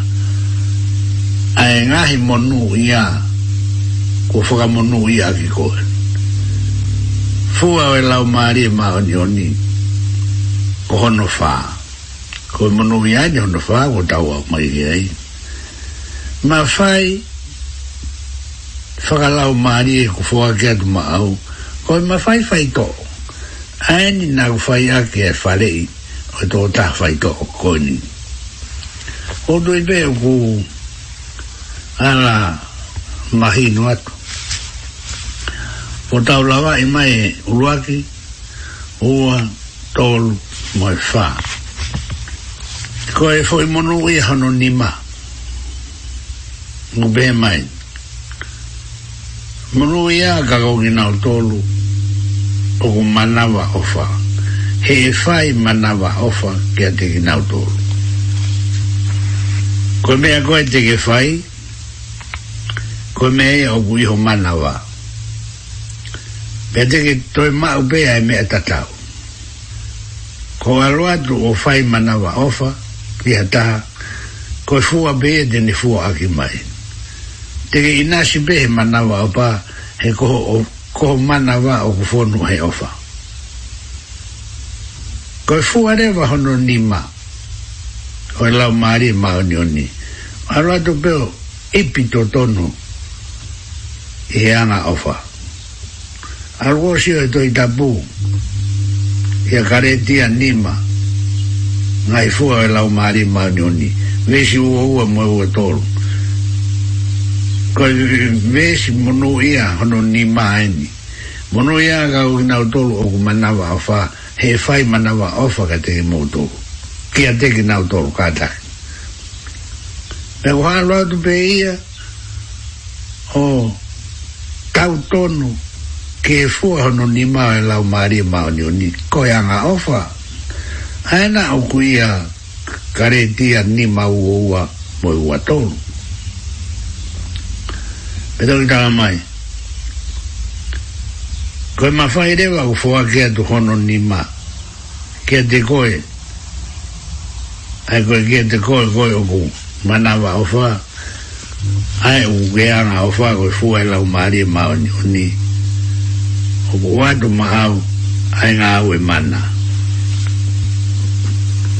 ae gahi monū ia kua fakamonū ia akikoe fua o e lau malie maonioni ko honofā koe monū iai ni honofā ko tau aumaihe ai ma fai whakalau maari e ko whoa kia tu maau, ko e mawhai whai tō. Aeni nā ku whai a ke e wharei, o tō tā whai tō ko ni. O tō i pēo ku ala mahi no atu. O tau lawa e mai uruaki, ua tōlu moe whā. Ko e whoi monu i hano ni ma. Ngu mai. Mano ia ka kongi nao tolu o ku manawa ofa. He e fai manawa ofa ki a teki nao tolu. Koe mea koe teke fai, koe mea ia o ku iho manawa. Pea teke toi mao pea e mea tatau. Ko aloatu o fai manawa ofa ki a taha, koe fua bea dene fua aki maini te i nasi be he manawa o pa he koho o koho manawa o kufonu he ofa ko e fua rewa hono ni ma o e lau maari e mao ni oni aroa to peo ipi to tonu he anga ofa aroa si o e to i tapu i a ni ma ngai fua o e lau maari e mao ni oni vesi ua ua mo ua tolu ko vesi mono ia hono ni maini ga u na o manawa he fai manawa ofa to ki a te lo tu pe ia ke fua hono ni maa e lau maari maa e ofa aina au kuia karetia ni maa ua ua Petal ka mai. Ko ma fai de wa fo a ke tu hono ni ma. Ke te koe. Ai koe ke te koe koe o ku. Ma na wa Ai u ke ana o fa koe fu e lau maari e mao ni o ni. O ku ma hau. Ai ngā au e mana.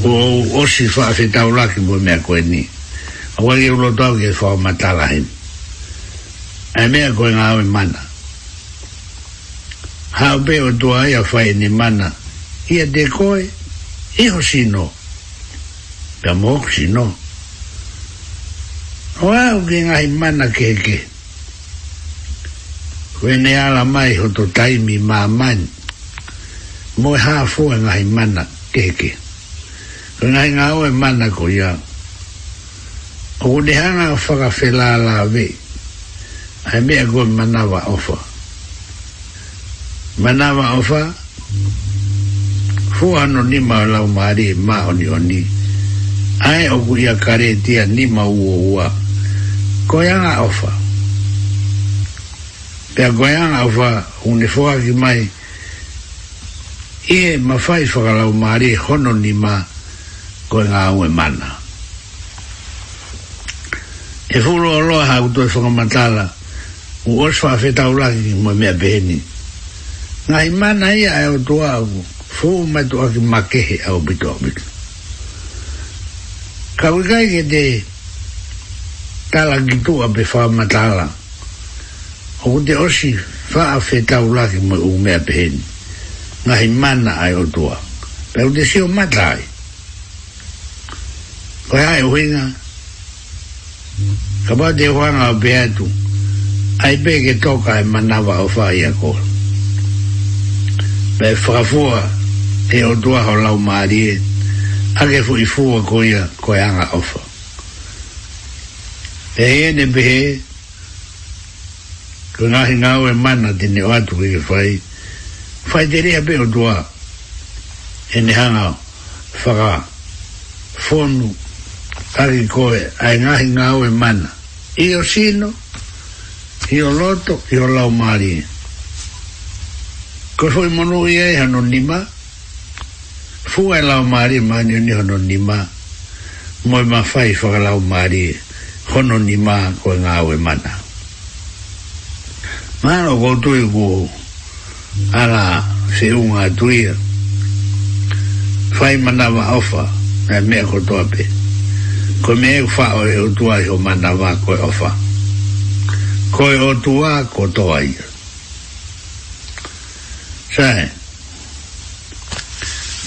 O o si fa fe tau laki mea koe ni. A wangi ulo tau ke fa o matala himu e mea koe ngā awe mana. Hau pe o tua ia whae ni mana, ia te koe, iho sino. Pea mōku sino. O au ki ngā mana keke. Koe ne ala mai ho to taimi mā mo Moe haa fua ngā mana keke. Koe ngā ngā awe mana ko ia. O kone hanga whakawhelala wei. I may go Manawa offer. Manawa offer. Fua no nima lau mari ma oni oni. Ai o ia kare tia nima uo ua. Koyanga offer. Pea koyanga offer unifua ki mai. Ie mawhai lau mari hono nima koe ngā ue mana. E furo aloha hau toi whakamatala. Ia o o swa fe tau lagi mo mea beheni nga imana ia e o toa au fu ma toa ki makehe au bito au bito ka wikai ke te tala ki tua pe wha matala o te osi wha a fe tau lagi mo u mea beheni nga imana ai o toa pe o te si o matai ko hai o hinga ka ba te wanga o beheni ai pe ke toka e manawa o whai ako. Pe whakafua e o tua ho lau maarie, ake fu i fua ko ia ko e anga ofa. E ene pehe, ko ngahi ngau e mana tine o atu ke whai, whai te rea pe o tua, e ne hanga whaka, fonu, ake koe, ai ngahi ngau e mana. I o sino, Hio loto, hio lau maari. Ko fui monu ia i hano nima. Fua e lau maari maani ni hano nima. Moi ma fai fua lau maari. Hono nima koe ngā ue mana. Mano koutu i ku ala se unga tuia. Fai mana wa ofa. Mea mea kotoa pe. Ko mea e ufa o e utua i ho mana wa koe ofa. Mea koe o tua ko toa ia. Sae,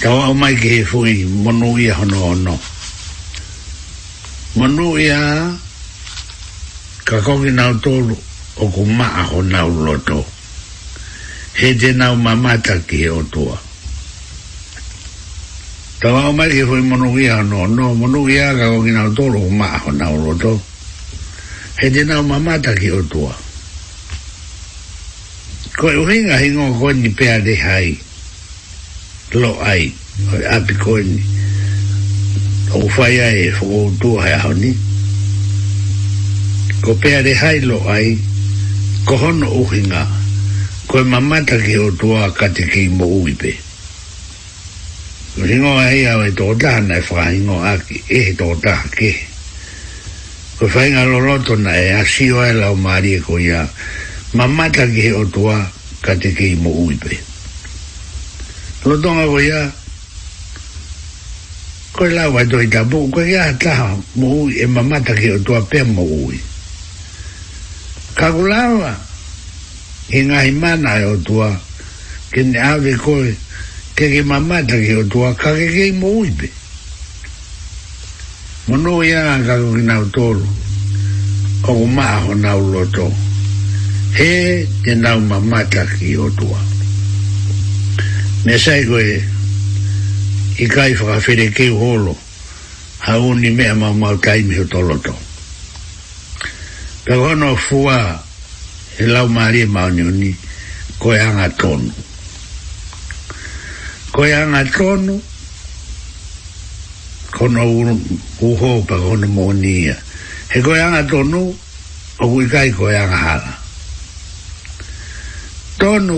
tau au mai ke he fui, monu ia hono hono. Monu ia, ka koki nau tolu, o ku maa ho nau loto. He te nau mamata ki he o tua. Tau au mai ke he fui, monu ia hono hono, monu ia, ka koki nau tolu, o ku maa ho nau loto. Tau au mai ke he fui, monu ia hono hono, monu ia, ka koki nau tolu, o ku maa ho nau loto he te nao mamata ki o tua. Ko e uhinga he ngon koe ni pea de hai, lo ai, api koe ni, o whai ai e whu o tua he ao ni. Ko pea de hai lo ai, ko hono uhinga, ko e mamata ki o tua ka te ki mo uipe. Ringo ai au e tō tāna e whai ngō aki, e tō tāna kehe. Pa fai nga loloto na e asio e lao maari e ko ia. Ma mata ki o tua ka te ke i mo uipe. Lotonga ko ia. Ko lao wai toi tapu. Ko ia taha mo ui e ma mata ki o tua pe mo ui. Ka ku lawa. I mana e o tua. ne ave koe. Ke ke ma mata ki o tua ka ke ke i mo uipe mono ya ga na tolu o ma ho na uloto he te na ma mata ki o tua ne sai go e i kai fa fere ke holo ha uni me ma ma kai me o toloto pero no fua e lau mari ma ni ko ya ga tonu ko ya ga tonu pono uru uho pa kono monia he ko yanga tonu o kui kai ko yanga hala tonu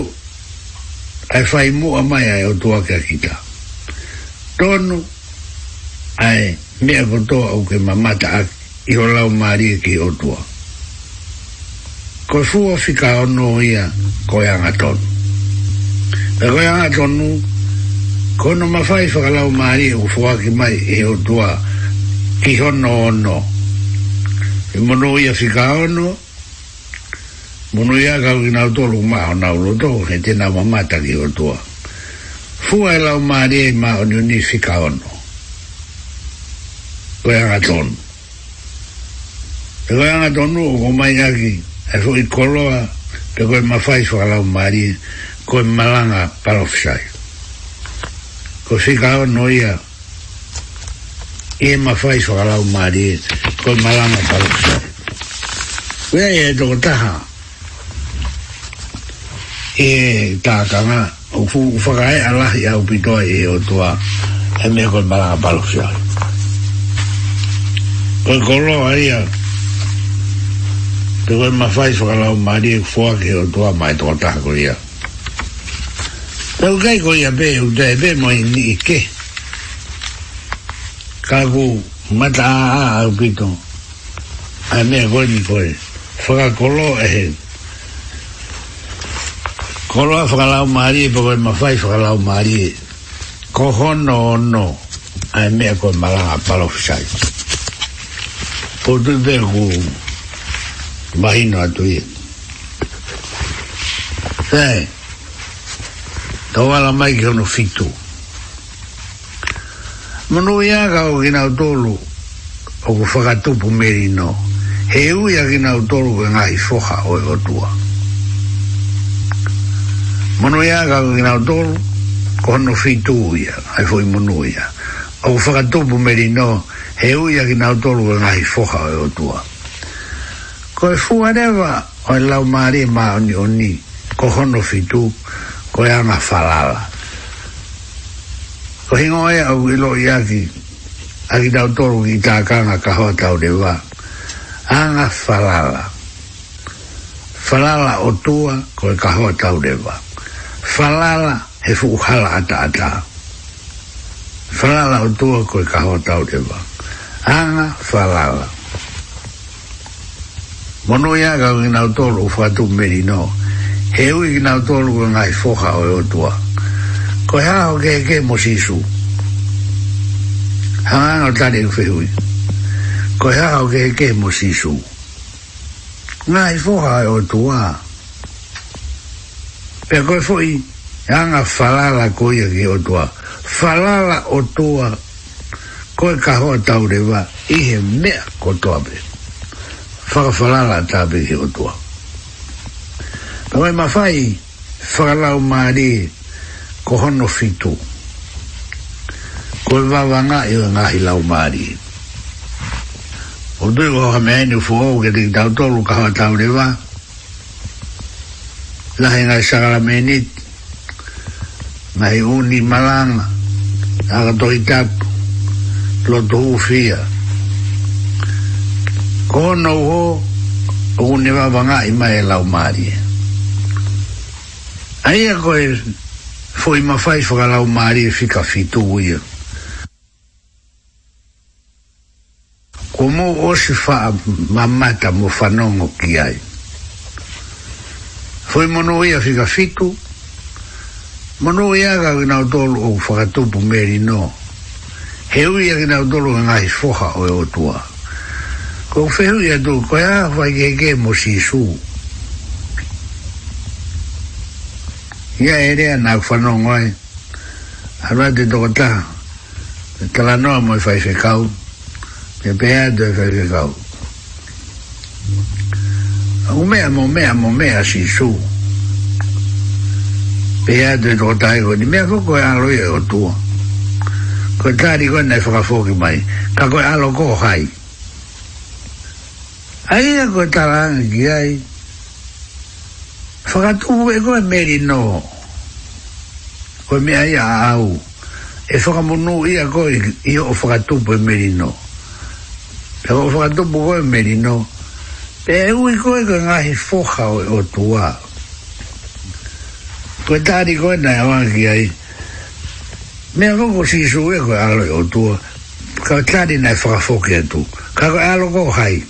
ai fai mu amai ai o tua kia kita tonu ai mea kotoa au ke mamata ak i o lau maari ki o tua ko fua fika ono ia ko yanga tonu e ko tonu kono mawhai whakalau maari o e whuaki mai e o tua ki hono ono e mono ia whika ono mono ia kau ki nau lu ma o nau loto he tena mamata ki o tua fua e lau maari e ma o ni ni whika ono koe anga tonu e koe anga tonu o kumai aki e fwoi koloa pe koe mawhai whakalau maari koe malanga parofisai ko si kao noia e ma fai so kalau mari ko malanga kalau sa wea e to taha e taka nga ufu ufakae ala ya upito e o tua e me ko malanga kalau sa ko kolo aia ko ma fai so kalau mari e fuake o tua mai to taha ko ia ko Tau kai ko ia pe u tae pe mo ini i ke. Ka ku mata a a au pito. Ai mea koe ni koe. Whaka kolo e he. Kolo a whakalau maari e pokoe ma whai whakalau maari e. Ko hono o no. Ai mea koe maranga palo fisai. Po tu pe ku mahino atu i e. Sae. Sae tau ala mai ki ono fitu. Mano i aga o gina o tolu o ku whakatupu meri no, he ui a gina o tolu ke ngai foha o e otua. Mano i aga o gina o tolu ko ono fitu uia, ai foi mano i a. O ku whakatupu meri no, he ui a gina o tolu ke ngai foha o e otua. Ko e fuareva o e lau maare maa oni oni, ko hono fitu uia, o e anga falala. O hingo e au ilo i aki, aki tau toru ki tā kanga ka hoa tau de wā. Anga falala. Falala o tua ko e ka hoa tau de wā. Falala he fukuhala ata ata. Falala o tua ko e ka hoa tau de wā. Anga falala. Mono ia ka wina o toru fuatu meri noa he ui ki nao tōlu ka ngai whoka o e otua ko hea o ke ke mo sisu hanga ngau tani u e whehui ko hea o ke ke mo sisu ngai whoka o e otua pe koe fwoi hanga whalala koe ke otua whalala otua koe ka hoa tau rewa ihe mea kotoa pe whakawhalala tāpe ke otua ko Oe ma fai, whakalau maari, ko hono fitu. Ko e wawanga e o ngahi lau maari. O tui koha me aini ufo au, ke tiki tau tolu kawa tau rewa. Lahe ngai sakara me nit, ngai uni malanga, aga tohi tapu, loto ufia. Ko hono uho, ko ne wawanga i mai e lau maari. Ko hono uho, Ai a koe foi ma fai fo gala e o mari e fika fitu uia. Komo o si fa ma mata mo fanongo ki ai. Foi mono uia fika fitu. Mono uia ga gina o tolu o fagatupu meri no. He uia gina o tolu ngai foha o e o tua. Ko fehu ia tu, koe a fai ke ke mo si suu. ia ere na fanongo ai ara de dogata tala no mo fai fe kau pe pe de fai fe kau o me mo me mo me a si su pe a de dogata ai ni me e e ko ya lo ye o tu ko tari ko na fa fo ki mai ka ko a lo ko hai ai ko tala ki ai whakatū e koe meri no koe mea ia au e whakamunu ia koe i o whakatū e meri no e o whakatū koe meri no pe e ui koe koe ngahi foha o, o tua koe tāri koe nai awangi ai mea koko si su e koe alo o tua ka tāri nai whakafoke atu ka koe alo koe hai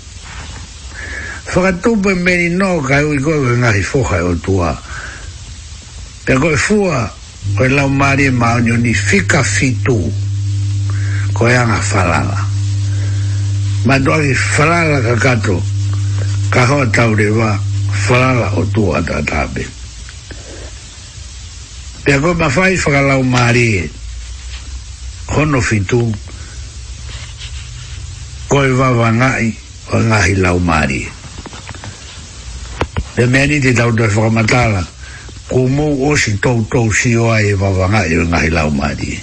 whakatupe meni no kai ui koe koe ngahi whokai o tua pe koe fua koe lau maari e maonio ni fika fitu koe anga whalala ma doa ki whalala ka kato ka hoa taure wa whalala o tua ta tabe pe koe mawhai whakalau maari e hono fitu koe wawangai o ngahi lau maari e le mea ni te tau tau whakamatala ko mou o si tau tau si o ai e wawanga e ngai lau maari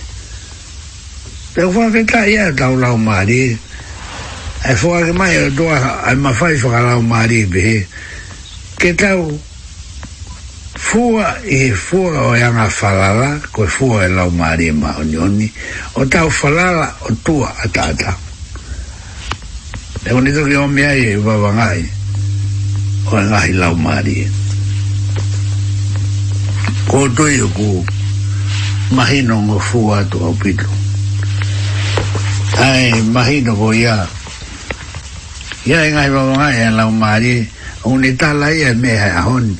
te whaketa ia tau lau maari e whaka ke mai o doa ai mawhai whakalau maari be ke tau fua e fua o e anga falala ko fua e lau maari e ma onioni o tau falala o tua atata e oni toki o mea e wawangai e o e ngahi lau maari e. Ko doi o ku mahino ngō fua atu au pitu. Ai mahino ko ia. Ia e ngahi wawa ngahi e lau maari e. O ne tala ia me hai ahoni.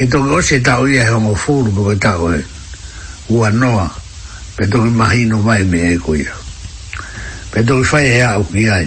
E toki o se tau ia e ngō fulu ko e tau e. Ua noa. Pe toki mahino mai me e ko ia. Pe toki fai e au ki ai.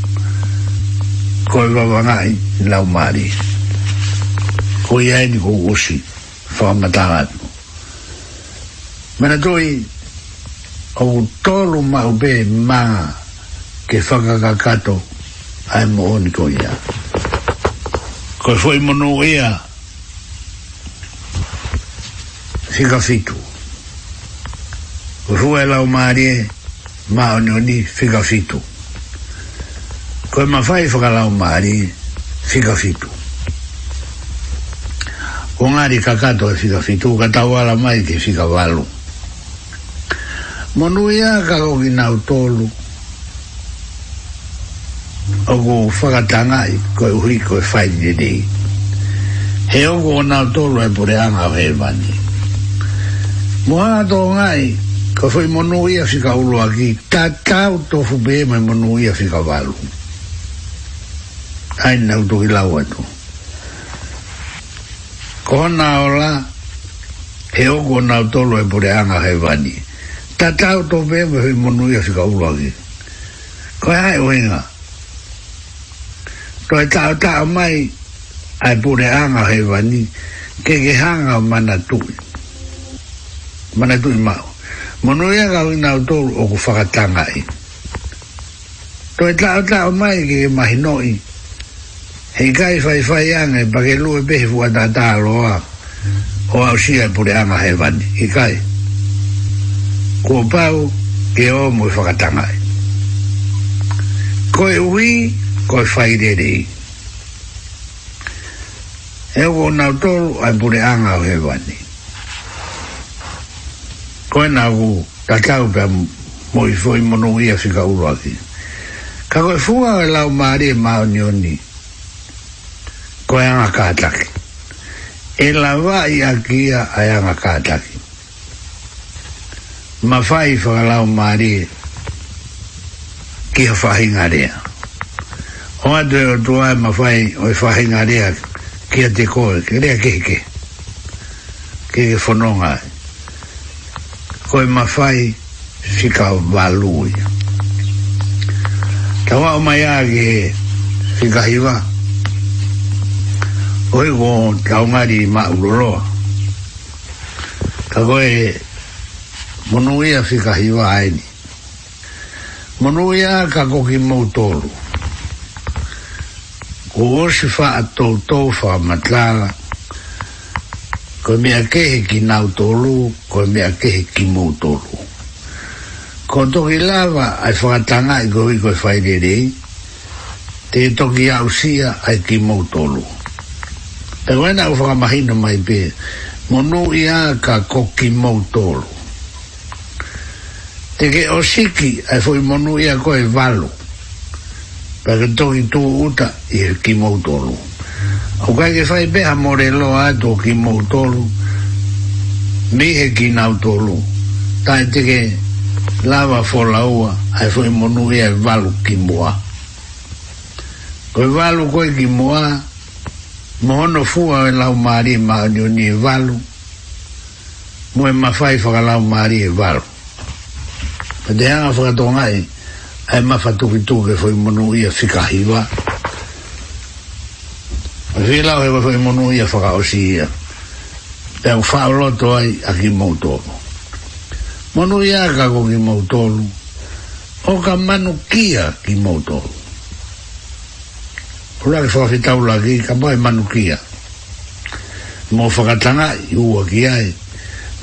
koe wawangai lau maari. Koe ai ni kou osi, whaamataha atu. Mana toi, au tolu mahu be mā ke whakakakato ai moho ni koe ia. Koe whoi mono ia, whika whitu. Koe whoi e lau maari e, mā oni oni whika whitu. Koe koe ma fai whakalau maari whika whitu ko ngāri kakato e whika whitu ka tawala mai ke whika walu monu ia ka koki nau tolu o ko whakatanga i koe uhi koe whai nidei he o ko nau tolu e pure anga o hermani moa ato ngai ka whai monu ia whika ulu aki ta tau tofu bēma monu ia whika walu monu ia whika walu ai na udu ilau atu. Kona ola, he ogo na utolo e pure anga he vani. Ta tau to bebe he monu ia si ka ulagi. Koe hai oinga. Toi tau tau mai, ai pure anga he vani, ke ke hanga o mana tui. Mana tui mau. Monu ia ka ui na utolo o ku whakatanga i. Toi tau tau mai ke ke mahinoi, he kai fai fai anga e pake lua e pehe fua tā tā loa o au sia e pure anga he vani he kai ko pau ke o mui e whakatangai koe ui koe fai rerei e o nau tolu ai pure anga o he vani koe nau ku tatau pia mui fai monongia fika uroaki Kako e funga o e lau maare e maa nioni. Ni ko e anga kātaki. E la vai a kia a e anga kātaki. Ma whai whakalau maari ki a whahi ngarea. O atu e o tua e ma fai o e whahi ngarea ki a te koe, ki rea ki Keke whanonga. Ko e ma whai sika walui. Tawa o mai a ki he sika hiwa. Tawa oi go taunga di ma uloro ka go e monu ia fika hiwa aini monu ia ka go ki mou tolu ko go si fa a tou tou fa matlala ko mea kehe ki nau tolu ko mea kehe ki mou tolu ko toki lava ai whakatanga i go i go i whaerere te toki ausia ai ki mou tolu ko e wena u whaka mahino mai pe monu i a ka koki mou tolu te ke o siki ai e fwoi monu i a koe valu pa ke toki tu uta i e ki mou tolu au kai ke whai pe a more lo a to ki mou tolu mi he ki nau tolu tai te ke lava fo la ua ai e fwoi monu i a valu ki mua koe valu koe ki mua koe valu koe ki mua mohono fua e lau maari e maanio ni e valu mo e mawhai whaka lau maari e valu pa te hanga whakatonga e e mawha tuki tuke fwoi monu ia whikahi wa e whi lau e fwoi monu ia whakaosi ia e au whaoloto ai a ki mautolo monu ia ka ko ki mautolo o ka manu kia ki mautolo Ora ke fa fita ula ki ka mai manukia. Mo fa ka tanga i u ki ai.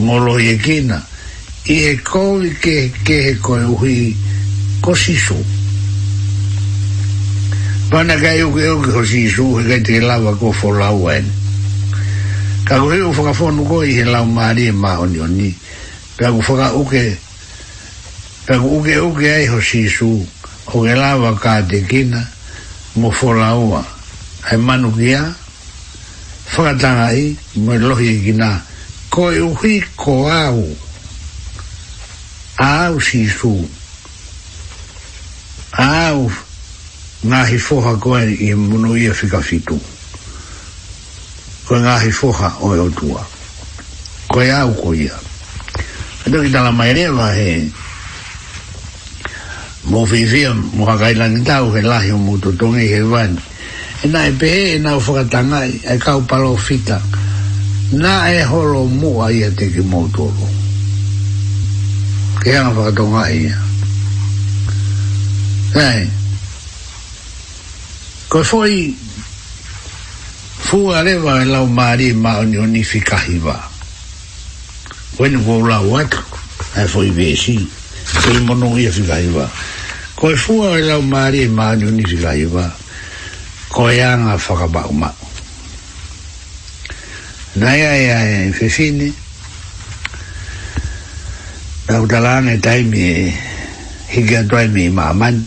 Mo lo ye kina. I he ko i ke ke he ko e uhi ko si su. Pana ka i uke uke ko si su he kai te lava ko fo lau en. Ka ku hiu fa ka fonu ko i he lau maari e maho ni oni. Pea ku fa ka uke. Pea ku uke uke ai ho si su. Ho ke lava ka te kina. Pea mo folaua e manu ki a whakatanga i mo i lohi ki nā ko e uhi ko au a au si su a au ngāhi foha koe i e munu i a whika fitu koe ngāhi foha o e otua koe au ko ia e tuki tala mai rewa he eh mo vi mo ha gai lan da o la hi mo to e van e na e pe e na o tanga ka e ka o palo fita na e holo mo a te ki mo to ro ke ha fo ka tong ai ko foi fu e a leva e la o ma o ni hiva ni fi la o atu e foi vi e si Fui monongia fi kahiwa. Fui monongia ko e fua o lau maari e maanu ni rila iwa ko e anga whakaba mao na ia ia e fefine na utalane taimi e higia taimi i maamani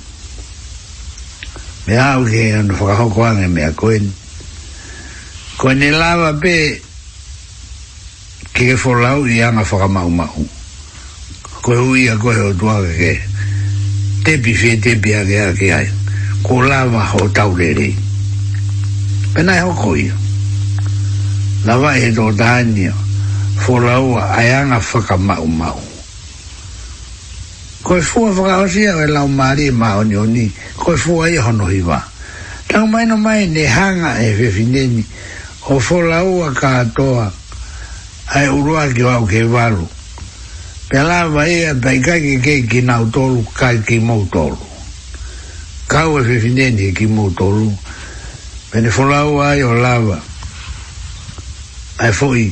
me au ke anu whakahoko ange mea koen koen e lava pe ke ke fo i anga whakamau mau koe hui a koe o tuaga ke tebi fie tebi a ke ake ai ko lava ho taurere pena e hoko ia lava e do dania fo laua ayanga whaka mau mau koe fua whaka osia e lau maari e mao ni oni koe fua i hono hi wa tau mai no mai ne hanga e whewhineni o fo laua ka atoa ai urua ki wau ke varu Pela vai a e taika ki ke ki na utolu ka ki mo utolu. Ka ua se sinene ki mo utolu. Pene folau ai o lava. Ai foi.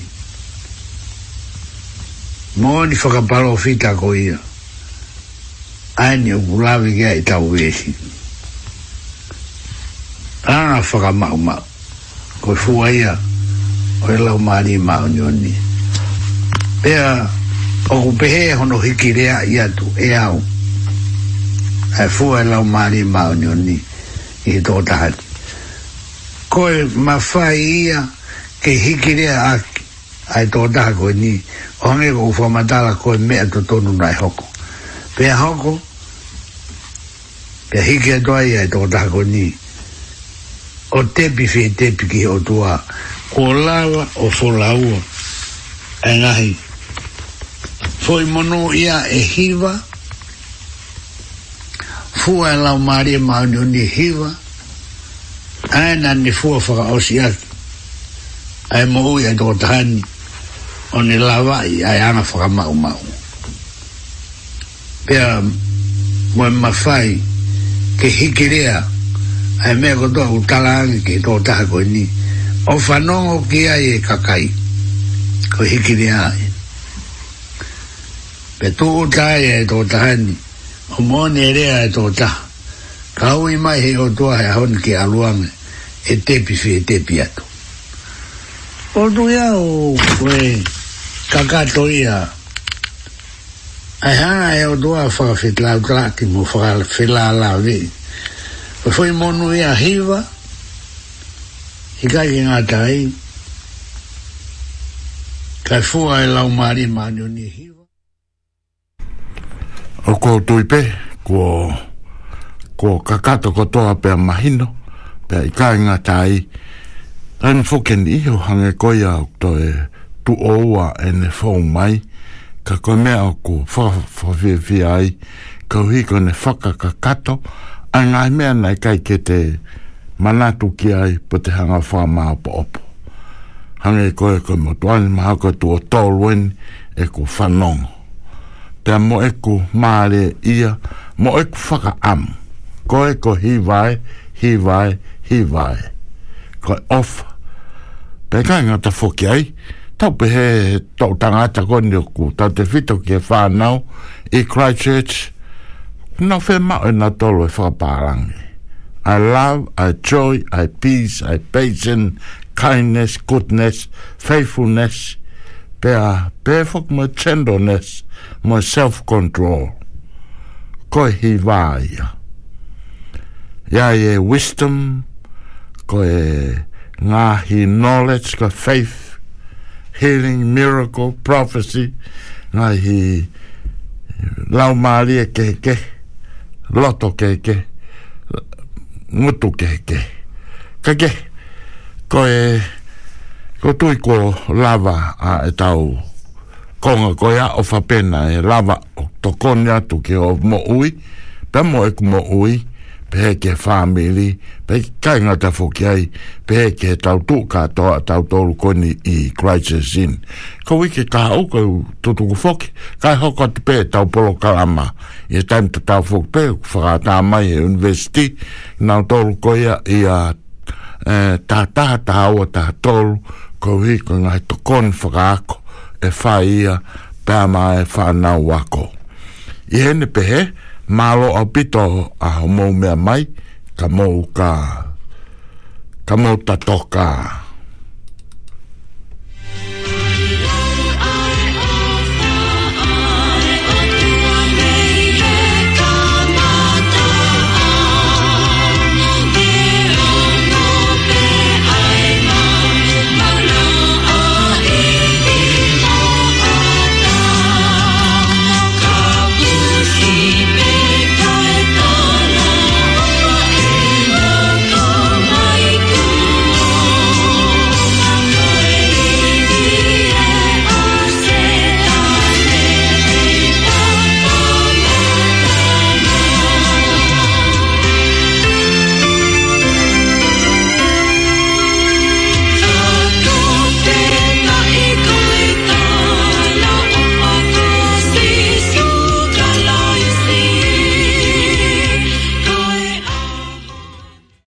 Moni whakapalo fita ko ia. Ai ni o kulavi ki a i tau vesi. Ana whakamau mau. Koi fua ia. Koi e lau maari mau nioni. Pea. Pea o ku hono hikirea i atu e au e fua e lau maari mao ni oni i tō tahati ko e mawhai ia ke hikirea a ai tō taha koe ni o hange ko ufa matala koe mea to tonu nai hoko pia hoko pia hikia toa ia e tō taha koe ni o tepi fie tepi ki o tua ko lala o fola ua e ngahi foi mono ia e hiva fu e la mari e ma no ni hiva ana ni fu fa o si a e mo u e go tan o ni la vai a ana fa mau mau ma pe mo ma fai ke hikirea e me go to u talan ke to ta ni o fa o ki ai e kakai ko hikirea ai pe tō tāi e tō tāni, o mōne rea e tō tā. Ka hui mai he o tōa he honi ki aluame, e tepi fi e tepi atu. O tu ia o koe kakato ia, ai hanga e o tōa whakawhetlau trāti mō whakawhetlau vi. O fui mōnu ia hiva, i kai ngā tāi, kai fua e lau mārima ni hiva o ko tuipe ko ko kakato ko toa pe mahino pe i ka inga tai tani fuken i ho hange koia o to e tu oua e ne fau mai ka koe mea o ko whawhawhia fa, fa, ai ka hiko ne whaka kakato a ngai mea nei kai ke te manatu ki ai po te hanga wha maa po opo hange koe koe motuani maha koe tu o tolwen e ko whanongo te mo eku maare ia, mo eku whaka am. Ko e ko hi vai, hi vai, hi vai. Ko e off. Pe kai ngā ta whoki ai, tau pe he tau tangata koni oku, tau te whito ki e whānau, i Christchurch, no whē mau na e nā tolo e whakapārangi. I love, a joy, I peace, I patience, kindness, goodness, faithfulness, pe a, pe whakma tenderness, my self control ko hi vai ya ye wisdom ko e nga hi knowledge ko faith healing miracle prophecy nga hi lau mali ke ke loto ke ke mutu ke ke ke ke ko e ko tui ko lava a etau konga ko ia o whapena e lava o tokonia tu ke o mo ui pe mo e kumo ui pe he ke whamili pe he kai ngata fuki ai pe he ke tautu katoa tautoru koni i crisis in ko wiki ka au ko tutuku foki kai hoko te pe tau polo kalama i e taim te tau fuki pe whakata mai e universiti na eh, tolu ko ia i a tātaha tāua tātolu ko wiki ngai tokon whakaako e whaia pēa mai e whanau wako. I hene pehe, mālo au pito a homo mea mai, ka mou ka, Ka mou tatoka.